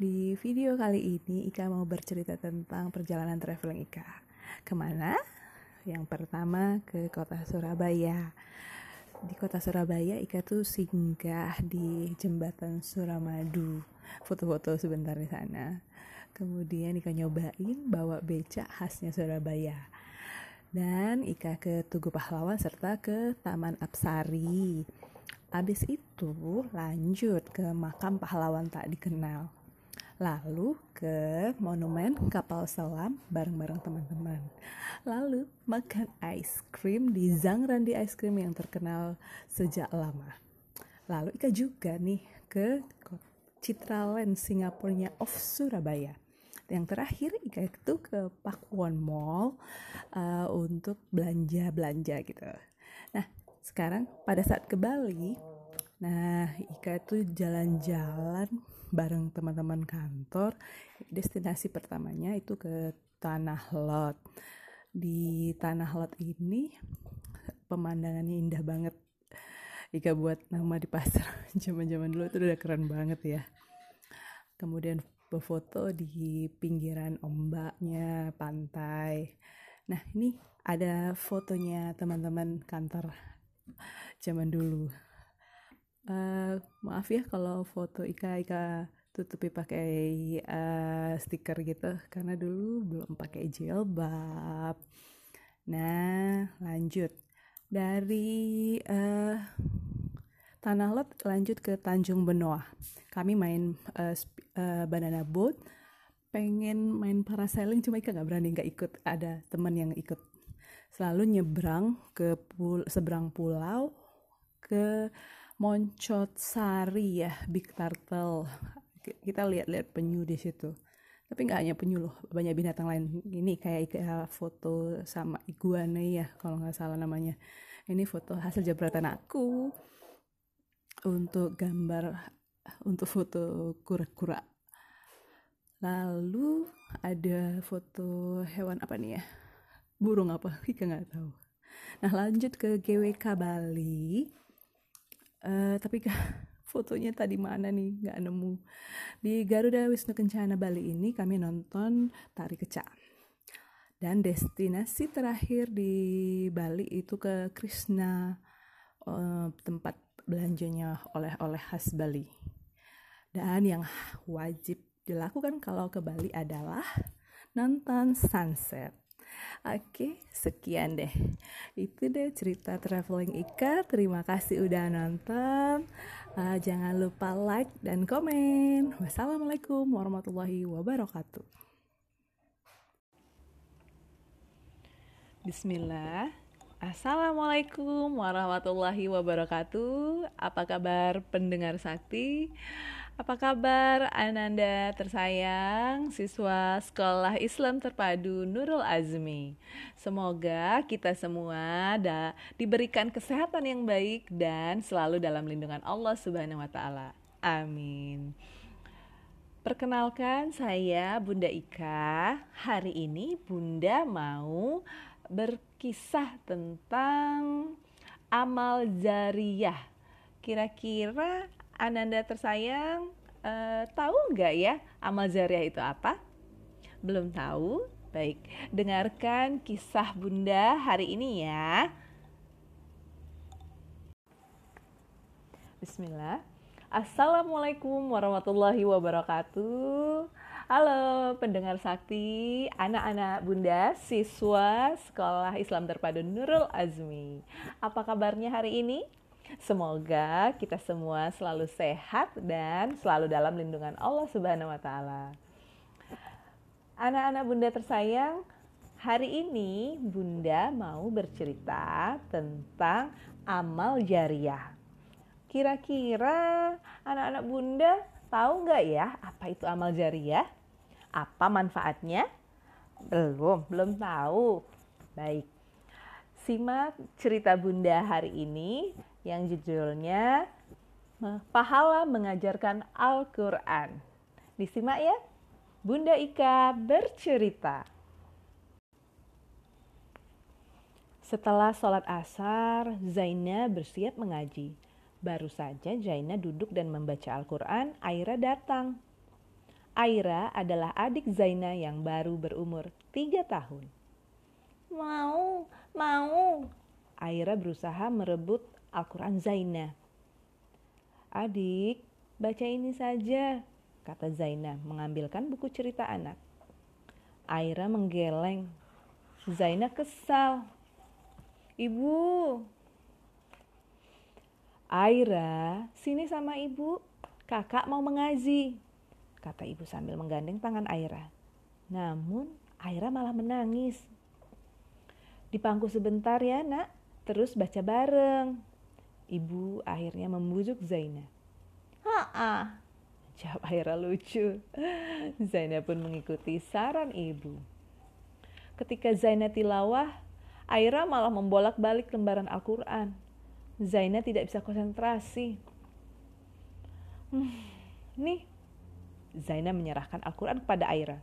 Di video kali ini Ika mau bercerita tentang perjalanan traveling Ika. Ke mana? Yang pertama ke kota Surabaya. Di kota Surabaya Ika tuh singgah di jembatan Suramadu. Foto-foto sebentar di sana. Kemudian Ika nyobain bawa becak khasnya Surabaya. Dan Ika ke Tugu Pahlawan serta ke Taman Apsari. Abis itu lanjut ke makam pahlawan tak dikenal lalu ke monumen kapal selam bareng-bareng teman-teman. Lalu makan ice cream di Zangrandi Ice Cream yang terkenal sejak lama. Lalu Ika juga nih ke Citraland Singapurnya of Surabaya. Yang terakhir Ika itu ke Pakuwon Mall uh, untuk belanja-belanja gitu. Nah, sekarang pada saat ke Bali, nah Ika itu jalan-jalan bareng teman-teman kantor destinasi pertamanya itu ke Tanah Lot. Di Tanah Lot ini pemandangannya indah banget. Jika buat nama di pasar zaman-zaman dulu itu udah keren banget ya. Kemudian berfoto di pinggiran ombaknya pantai. Nah ini ada fotonya teman-teman kantor zaman dulu uh, maaf ya kalau foto Ika Ika tutupi pakai uh, stiker gitu karena dulu belum pakai jilbab. Nah, lanjut dari uh, Tanah Lot lanjut ke Tanjung Benoa. Kami main uh, uh, banana boat, pengen main parasailing cuma Ika nggak berani nggak ikut. Ada teman yang ikut. Selalu nyebrang ke pul seberang pulau ke Moncot Sari ya Big Turtle. Kita lihat-lihat penyu di situ. Tapi nggak hanya penyu loh banyak binatang lain. Ini kayak foto sama iguana ya kalau nggak salah namanya. Ini foto hasil jepretan aku untuk gambar untuk foto kura-kura. Lalu ada foto hewan apa nih ya? Burung apa? Kita nggak tahu. Nah lanjut ke GWK Bali uh, tapi fotonya tadi mana nih? Nggak nemu. Di Garuda Wisnu Kencana Bali ini kami nonton tari kecak. Dan destinasi terakhir di Bali itu ke Krishna uh, tempat belanjanya oleh-oleh khas Bali. Dan yang wajib dilakukan kalau ke Bali adalah nonton sunset Oke, sekian deh. Itu deh cerita traveling Ika. Terima kasih udah nonton. Uh, jangan lupa like dan komen. Wassalamualaikum warahmatullahi wabarakatuh. Bismillah. Assalamualaikum warahmatullahi wabarakatuh. Apa kabar pendengar sakti? Apa kabar Ananda tersayang, siswa Sekolah Islam Terpadu Nurul Azmi? Semoga kita semua da diberikan kesehatan yang baik dan selalu dalam lindungan Allah Subhanahu wa taala. Amin. Perkenalkan saya Bunda Ika. Hari ini Bunda mau berkisah tentang amal jariyah. Kira-kira Ananda tersayang, uh, tahu nggak ya amal jariah itu apa? Belum tahu? Baik, dengarkan kisah Bunda hari ini ya. Bismillah. Assalamualaikum warahmatullahi wabarakatuh. Halo pendengar sakti, anak-anak bunda, siswa Sekolah Islam Terpadu Nurul Azmi. Apa kabarnya hari ini? Semoga kita semua selalu sehat dan selalu dalam lindungan Allah Subhanahu wa taala. Anak-anak Bunda tersayang, hari ini Bunda mau bercerita tentang amal jariah. Kira-kira anak-anak Bunda tahu nggak ya apa itu amal jariah? Apa manfaatnya? Belum, belum tahu. Baik, simak cerita Bunda hari ini yang judulnya Pahala Mengajarkan Al-Quran. Disimak ya. Bunda Ika bercerita. Setelah sholat asar, Zaina bersiap mengaji. Baru saja Zaina duduk dan membaca Al-Quran, Aira datang. Aira adalah adik Zaina yang baru berumur tiga tahun. Mau, mau. Aira berusaha merebut Al-Quran Zaina. Adik, baca ini saja, kata Zaina mengambilkan buku cerita anak. Aira menggeleng. Zaina kesal. Ibu. Aira, sini sama ibu. Kakak mau mengaji, kata ibu sambil menggandeng tangan Aira. Namun Aira malah menangis. Di pangku sebentar ya nak, terus baca bareng. Ibu akhirnya membujuk Zaina. Haa, jawab Aira lucu. Zaina pun mengikuti saran ibu. Ketika Zaina tilawah, Aira malah membolak-balik lembaran Al-Quran. Zaina tidak bisa konsentrasi. Hmm, nih, Zaina menyerahkan Al-Quran kepada Aira.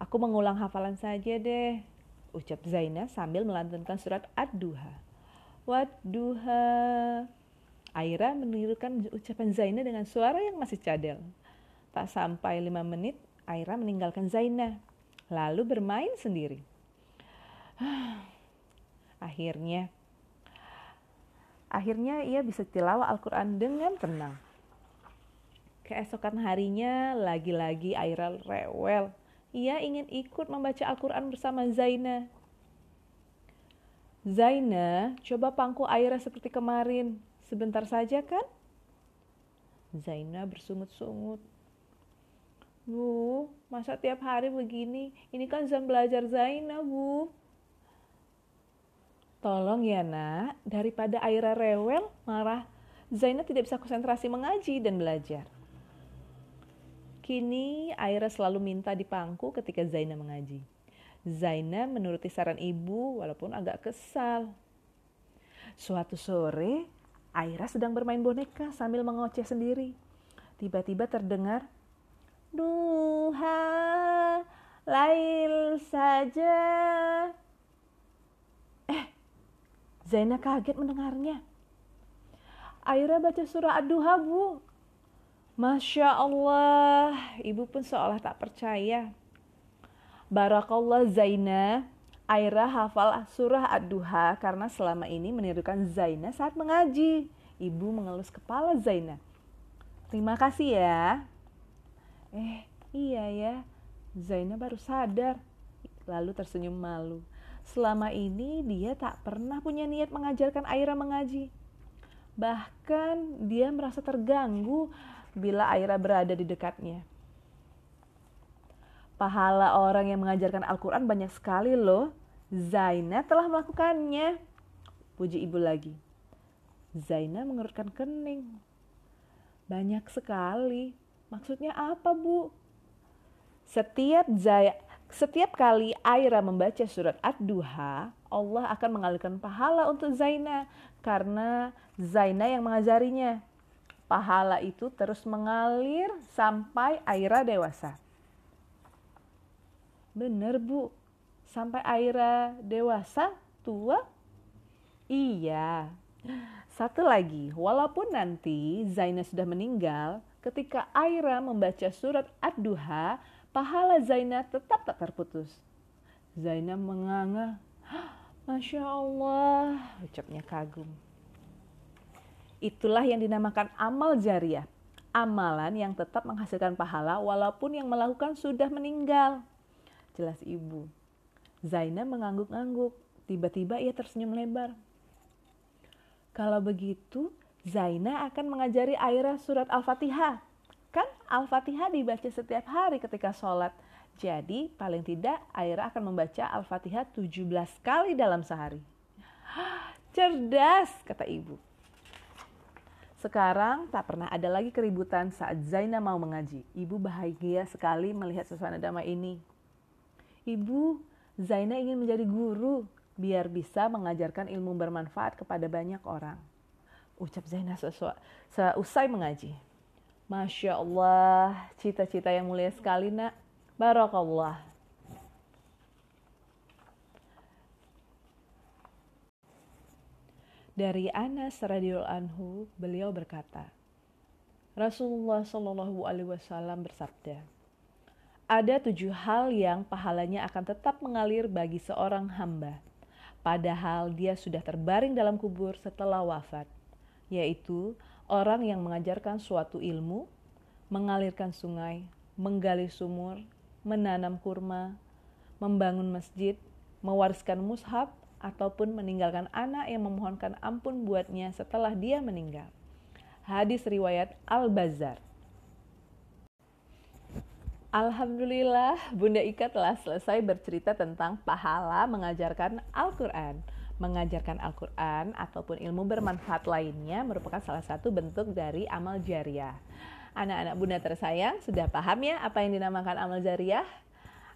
Aku mengulang hafalan saja deh, ucap Zaina sambil melantunkan surat Ad-Duha. Waduha. Aira menirukan ucapan Zaina dengan suara yang masih cadel. Tak sampai lima menit, Aira meninggalkan Zaina, lalu bermain sendiri. akhirnya, akhirnya ia bisa tilawah Al-Quran dengan tenang. Keesokan harinya, lagi-lagi Aira rewel. Ia ingin ikut membaca Al-Quran bersama Zaina. Zaina, coba pangku Aira seperti kemarin. Sebentar saja kan? Zaina bersungut-sungut. Bu, masa tiap hari begini? Ini kan jam belajar Zaina, Bu. Tolong ya nak, daripada Aira rewel, marah, Zaina tidak bisa konsentrasi mengaji dan belajar. Kini Aira selalu minta dipangku ketika Zaina mengaji. Zaina menuruti saran ibu walaupun agak kesal. Suatu sore, Aira sedang bermain boneka sambil mengoceh sendiri. Tiba-tiba terdengar, Duha, lail saja. Eh, Zaina kaget mendengarnya. Aira baca surah Ad-Duha, Bu. Masya Allah, ibu pun seolah tak percaya. Barakallah Zaina, Aira hafal surah Ad-Duha karena selama ini menirukan Zaina saat mengaji. Ibu mengelus kepala Zaina. Terima kasih ya. Eh, iya ya. Zaina baru sadar, lalu tersenyum malu. Selama ini dia tak pernah punya niat mengajarkan Aira mengaji. Bahkan dia merasa terganggu bila Aira berada di dekatnya. Pahala orang yang mengajarkan Al-Quran banyak sekali loh. Zaina telah melakukannya. Puji ibu lagi. Zaina mengerutkan kening. Banyak sekali. Maksudnya apa bu? Setiap Zaya, setiap kali Aira membaca surat Ad-Duha, Allah akan mengalirkan pahala untuk Zaina karena Zaina yang mengajarinya. Pahala itu terus mengalir sampai Aira dewasa. Bener bu, sampai Aira dewasa, tua? Iya. Satu lagi, walaupun nanti Zaina sudah meninggal, ketika Aira membaca surat Ad-Duha, pahala Zaina tetap tak terputus. Zaina menganga, Masya Allah, ucapnya kagum. Itulah yang dinamakan amal jariah. Amalan yang tetap menghasilkan pahala walaupun yang melakukan sudah meninggal. Jelas ibu. Zainab mengangguk-angguk. Tiba-tiba ia tersenyum lebar. Kalau begitu, Zaina akan mengajari Aira surat Al-Fatihah. Kan Al-Fatihah dibaca setiap hari ketika sholat. Jadi paling tidak Aira akan membaca Al-Fatihah 17 kali dalam sehari. Cerdas, kata ibu. Sekarang tak pernah ada lagi keributan saat Zaina mau mengaji. Ibu bahagia sekali melihat suasana damai ini. Ibu, Zaina ingin menjadi guru biar bisa mengajarkan ilmu bermanfaat kepada banyak orang. Ucap Zaina seusai mengaji. Masya Allah, cita-cita yang mulia sekali nak. Barakallah. Dari Anas radhiyallahu anhu, beliau berkata, Rasulullah Shallallahu alaihi wasallam bersabda, ada tujuh hal yang pahalanya akan tetap mengalir bagi seorang hamba, padahal dia sudah terbaring dalam kubur setelah wafat, yaitu orang yang mengajarkan suatu ilmu, mengalirkan sungai, menggali sumur, menanam kurma, membangun masjid, mewariskan mushaf, ataupun meninggalkan anak yang memohonkan ampun buatnya setelah dia meninggal. Hadis riwayat Al-Bazar. Alhamdulillah, Bunda Ika telah selesai bercerita tentang pahala mengajarkan Al-Quran. Mengajarkan Al-Quran ataupun ilmu bermanfaat lainnya merupakan salah satu bentuk dari amal jariah. Anak-anak Bunda tersayang, sudah paham ya apa yang dinamakan amal jariah?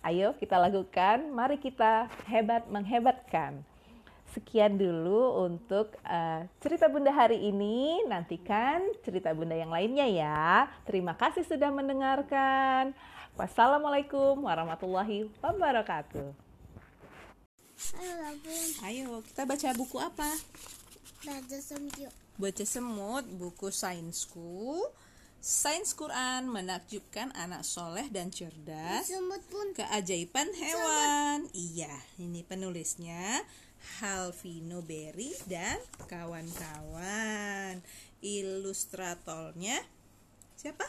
Ayo kita lakukan, mari kita hebat menghebatkan sekian dulu untuk uh, cerita Bunda hari ini. Nantikan cerita Bunda yang lainnya ya. Terima kasih sudah mendengarkan. Wassalamualaikum warahmatullahi wabarakatuh. Ayo, kita baca buku apa? Baca semut. Baca semut, buku sainsku. Sains Quran menakjubkan anak soleh dan cerdas. Semut pun. Keajaiban hewan. Iya, ini penulisnya Halvino Berry dan kawan-kawan. Ilustratornya siapa?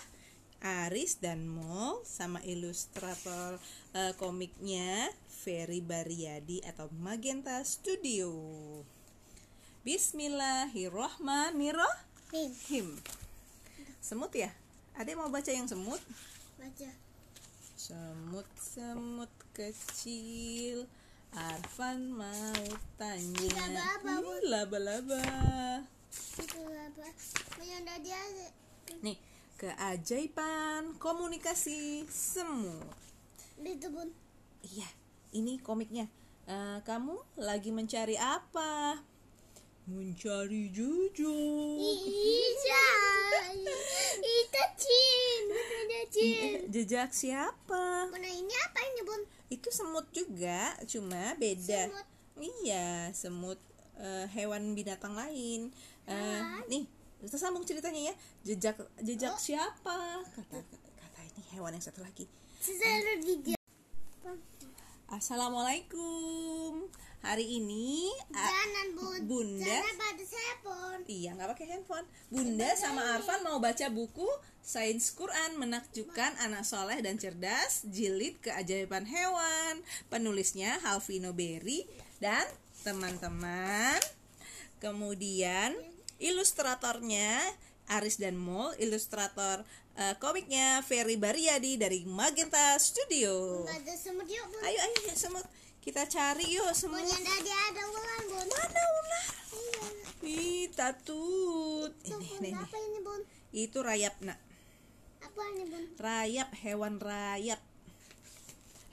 Aris dan Mol sama ilustrator uh, komiknya Ferry Bariadi atau Magenta Studio. Bismillahirrohmanirrohim. Semut ya? Ada yang mau baca yang semut? Baca. Semut-semut kecil Arfan mau tanya Laba-laba, laba-laba. Nih keajaiban komunikasi semut Itu pun. Iya ini komiknya Eh, Kamu lagi mencari apa? Mencari jujur Iya. Itu Cin. Cin. Jejak siapa? Mana ini apa ini bun? Itu semut juga, cuma beda. Semut. Iya, semut eh, hewan binatang lain. Hewan? nih, kita sambung ceritanya ya jejak jejak siapa kata kata ini hewan yang satu lagi assalamualaikum hari ini Jangan bun. Bunda. Jangan. Iya nggak pakai handphone. Bunda sama Arfan mau baca buku Sains Quran menakjubkan anak soleh dan cerdas jilid keajaiban hewan. Penulisnya Halvino Berry dan teman-teman. Kemudian ilustratornya Aris dan Mol, ilustrator eh, komiknya Ferry Baryadi dari Magenta Studio. Ada semut yuk bun. Ayo ayo ya semut kita cari yuk semut. Bun ada ular bun. Mana ular? Iya. Ih, tatut. Tuh, Ini, bun, ini, apa ini bun? Itu rayap, nak. Apa ini bun? Rayap, hewan rayap.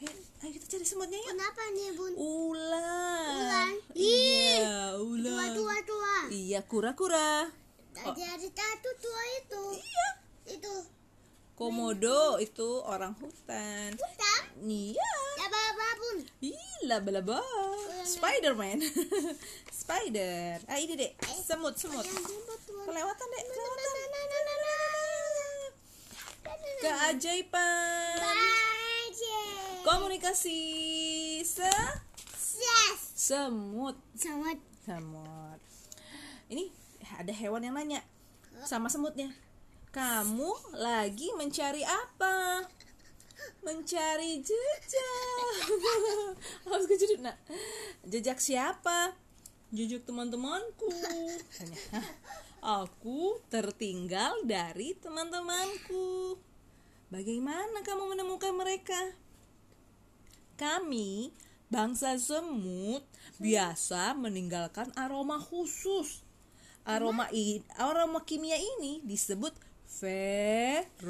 Ayo, ayo kita cari semutnya yuk. Bun apa ini bun? Ular. Ular. Iya, Tua ular. tua tua. Iya, kura-kura. Tadi ada satu tua itu. Iya. Itu. Komodo itu orang hutan. Hitam. Iya. Ya apa bun? Ih, laba-laba. Spiderman. Spider. Ah, ini, Dek. Semut, semut. Kelewatan, Dek. Nah, Kelewatan. nah, nah, nah, nah, nah. Keajaiban. Komunikasi se Yes. semut. Sama Semut. Ini ada hewan yang nanya sama semutnya. Kamu lagi mencari apa? Mencari jejak. Harus kejadian nak. Jejak siapa? Jejak teman-temanku. Tanya, "Hah? Aku tertinggal dari teman-temanku. Bagaimana kamu menemukan mereka? Kami, bangsa semut, biasa meninggalkan aroma khusus. Aroma i, aroma kimia ini disebut feromon.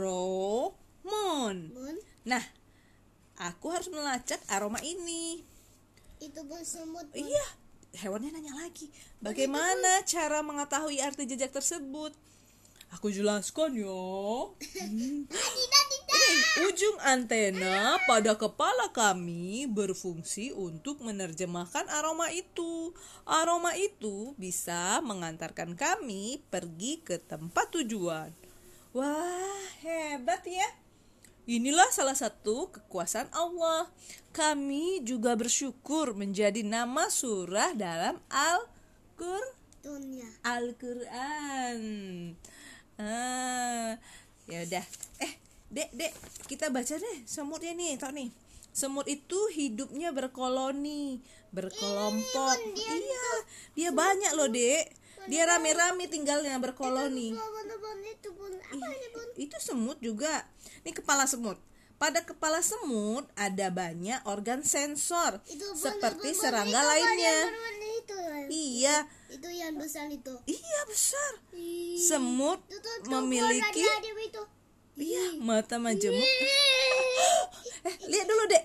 Nah, aku harus melacak aroma ini. Itu bun semut. Iya, hewannya nanya lagi. Bagaimana cara mengetahui arti jejak tersebut? Aku jelaskan ya. Tidak tidak. Ujung antena pada kepala kami berfungsi untuk menerjemahkan aroma itu. Aroma itu bisa mengantarkan kami pergi ke tempat tujuan. Wah, hebat ya. Inilah salah satu kekuasaan Allah. Kami juga bersyukur menjadi nama surah dalam Al-Qur'an. Al-Quran. Ah, ya udah. Eh, Dek, Dek, kita baca deh semutnya nih, tau nih. Semut itu hidupnya berkoloni, berkelompok. Iya, dia banyak loh, Dek. Dia rame-rame tinggalnya berkoloni. Itu? Itu semut juga. Ini kepala semut. Pada kepala semut ada banyak organ sensor Itu seperti serangga itu, lainnya. itu. Iya, Itu yang besar itu. iya besar. Ih. Semut Itu tuh, memiliki itu. iya mata majemuk. Eh, lihat dulu, Dek.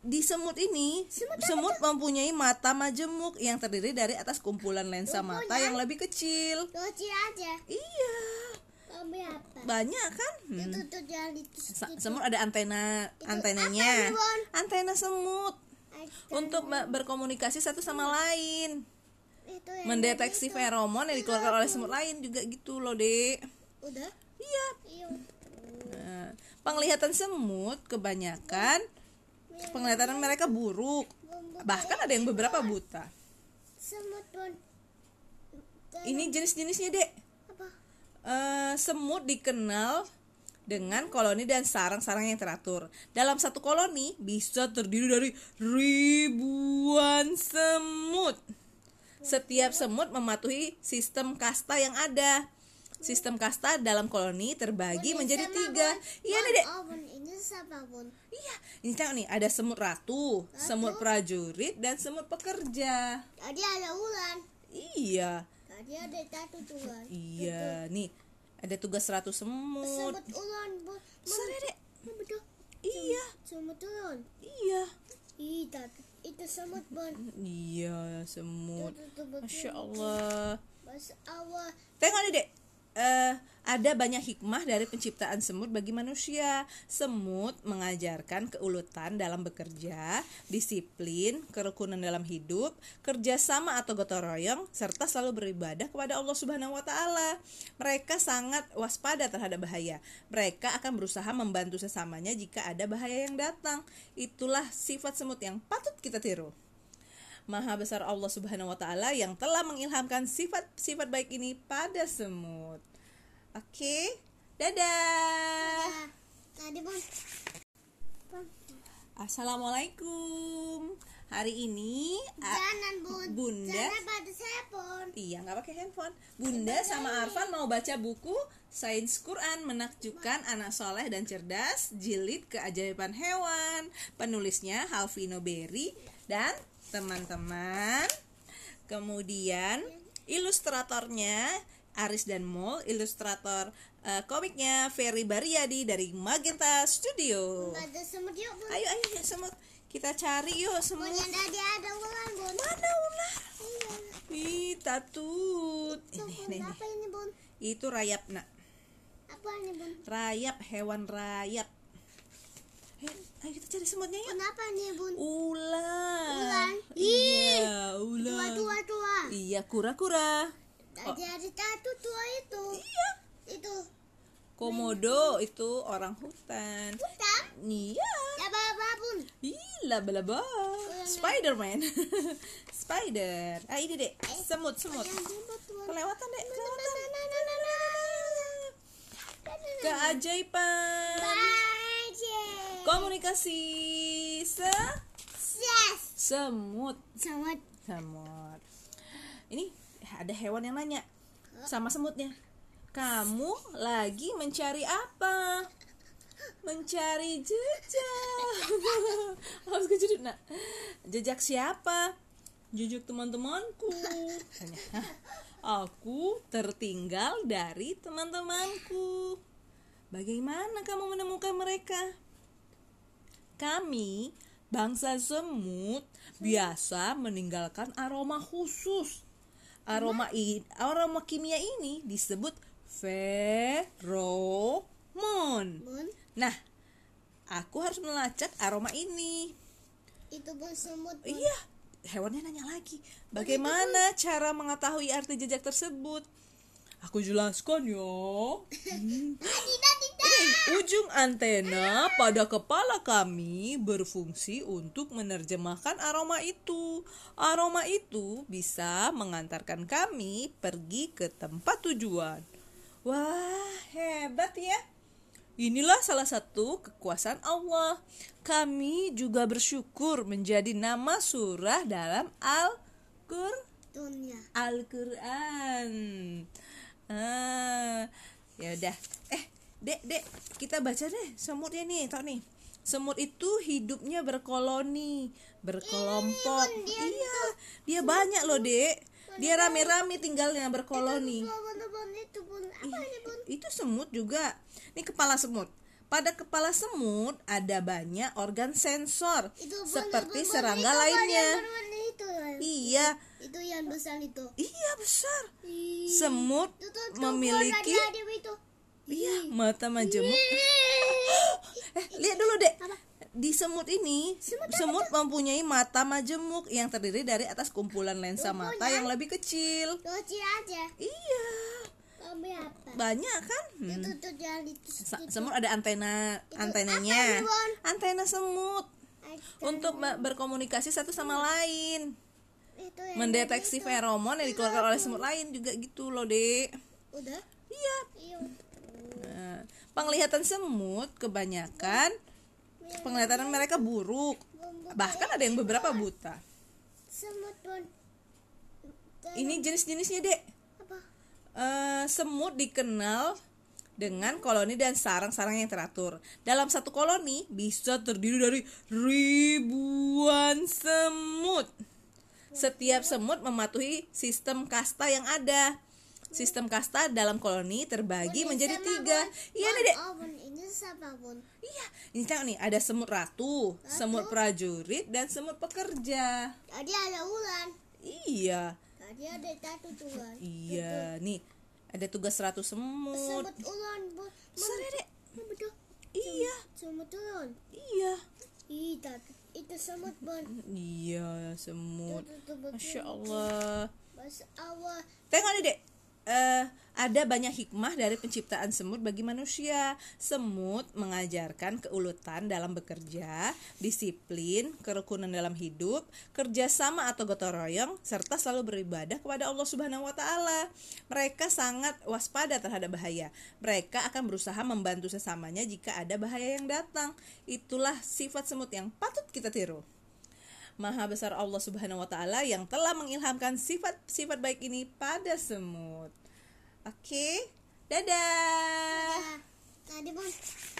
Di semut ini, semut, mempunyai mata majemuk yang terdiri dari atas kumpulan lensa mata yang lebih kecil. Kecil aja. Iya, apa? banyak kan? Hmm. Itu itu. Semut ada antena, antenanya. Antena semut untuk be- berkomunikasi satu sama lain. Itu yang Mendeteksi feromon yang dikeluarkan oleh semut lain juga gitu loh, Dek. udah. Iya. Iya. Nah, penglihatan semut kebanyakan penglihatan mereka buruk. Bahkan ada yang beberapa buta. Semut. Ini jenis-jenisnya, Dek. Apa? Eh, semut dikenal dengan koloni dan sarang-sarang yang teratur. Dalam satu koloni bisa terdiri dari ribuan semut. Setiap semut mematuhi sistem kasta yang ada. Sistem kasta dalam koloni terbagi Bun, menjadi tiga. Iya nih dek. Oh? Iya. Ini tengok nih ada semut ratu, semut prajurit dan semut pekerja. Tadi ada ulan. Iya. Tadi ada satu tuan. Iya. Nih ada tugas ratu semut. Semut ulan dek. Betul. Iya. Semut ulan. Iya. Tapi itu semut bun. Iya semut. Masya Allah. Mas awal. Tengok nih dek. Eh, ada banyak hikmah dari penciptaan semut bagi manusia. Semut mengajarkan keulutan dalam bekerja, disiplin, kerukunan dalam hidup, kerjasama atau gotong royong, serta selalu beribadah kepada Allah Subhanahu wa Ta'ala. Mereka sangat waspada terhadap bahaya. Mereka akan berusaha membantu sesamanya jika ada bahaya yang datang. Itulah sifat semut yang patut kita tiru. Maha besar Allah Subhanahu wa taala yang telah mengilhamkan sifat-sifat baik ini pada semut. Oke. Dadah. Ya. Tadi. Bun. Assalamualaikum. Hari ini Jangan bun. Bunda Jangan. Iya nggak pakai handphone. Bunda sama Arfan mau baca buku Sains Quran menakjubkan anak soleh dan cerdas jilid keajaiban hewan. Penulisnya Halvino Berry dan teman-teman. Kemudian ilustratornya Aris dan Mol, ilustrator eh, komiknya Ferry Baryadi dari Magenta Studio. Ada semut yuk bun. Ayo ayo semut kita cari yuk Bun semut. yang tadi ada ular bun. Mana ular? Iya. Ih, tatut. Itu Ini, bun ini, apa ini bun? Itu rayap, nak. Apa ini bun? Rayap, hewan rayap. Ayo kita cari semutnya yuk. Bun apa ini bun? Ular. Ular? Iya, Tua ular. tua tua. Iya, kura-kura. Tadi ada satu tua itu. Iya. Itu. Komodo itu orang hutan. Hitam. Iya. Ya apa bun? Ih, laba-laba. Spiderman. Spider. Ah, ini, Dek. Semut, semut. Bun. Kelewatan, Dek. Kelewatan. Nah, nah, nah, nah, nah. Keajaiban. Baje. Komunikasi se Yes. semut. Semut. Semut. Ini ada hewan yang nanya sama semutnya. Kamu lagi mencari apa? Mencari jejak. Harus kejedut nak. Jejak siapa? Jejak teman-temanku. Tanya. "Hah, Aku tertinggal dari teman-temanku. Bagaimana kamu menemukan mereka? Kami, bangsa semut, biasa meninggalkan aroma khusus. Aroma i, aroma kimia ini disebut feromon. Nah, aku harus melacak aroma ini. Itu bun semut. Iya, hewannya nanya lagi. Bagaimana cara mengetahui arti jejak tersebut? Aku jelaskan ya. Tidak tidak. Ujung antena pada kepala kami berfungsi untuk menerjemahkan aroma itu. Aroma itu bisa mengantarkan kami pergi ke tempat tujuan. Wah, hebat ya. Inilah salah satu kekuasaan Allah. Kami juga bersyukur menjadi nama surah dalam Al-Qur'an. Al-Quran. Ah, ya udah. Eh, Dek, Dek, kita baca deh semutnya nih, tau nih. Semut itu hidupnya berkoloni, berkelompok. Iya, dia banyak loh, Dek. Dia rame-rame tinggalnya berkoloni. Itu bun. Apa ini bun? Itu semut juga. Ini kepala semut. Pada kepala semut ada banyak organ sensor Itu bun, seperti bun, bun, serangga lainnya. Iya, Itu yang besar itu. iya besar. Ih. Semut Itu tuh, memiliki itu. iya mata majemuk. Eh, lihat dulu, Dek. Di semut ini, semut, mempunyai mata majemuk yang terdiri dari atas kumpulan lensa mata yang lebih kecil. Kecil aja. Iya, banyak kan? Hmm. Itu itu. Semut ada antena, antenanya. Antena semut untuk be- berkomunikasi satu sama lain. Itu yang Mendeteksi feromon yang dikeluarkan oleh semut lain juga gitu loh, Dek. udah. Iya. Iya. Nah, penglihatan semut kebanyakan penglihatan mereka buruk. Bahkan ada yang beberapa buta. Semut bun. Ini jenis-jenisnya, Dek. Apa? Eh, semut dikenal dengan koloni dan sarang-sarang yang teratur. Dalam satu koloni bisa terdiri dari ribuan semut. Setiap semut mematuhi sistem kasta yang ada. Sistem kasta dalam koloni terbagi Bun, menjadi tiga. Iya Bun, nih dek. Oh, bun, ini siapa bun? Iya. Ini nih ada semut ratu, semut prajurit dan semut pekerja. Tadi ada ulan. Iya. Tadi ada satu tuan. Iya, nih. Ada tugas ratu semut. Semut ulan, Bun. Iya, Semut ulan. iya. Ih, tapi itu semut, Bun. Iya, semut. Masya. Allah. Pas awal Tengok nih dek Eh, ada banyak hikmah dari penciptaan semut bagi manusia. Semut mengajarkan keulutan dalam bekerja, disiplin, kerukunan dalam hidup, kerjasama atau gotong royong, serta selalu beribadah kepada Allah Subhanahu Wa Taala. Mereka sangat waspada terhadap bahaya. Mereka akan berusaha membantu sesamanya jika ada bahaya yang datang. Itulah sifat semut yang patut kita tiru. Maha besar Allah Subhanahu wa taala yang telah mengilhamkan sifat-sifat baik ini pada semut. Oke. Dadah. ah, tadi, Bun.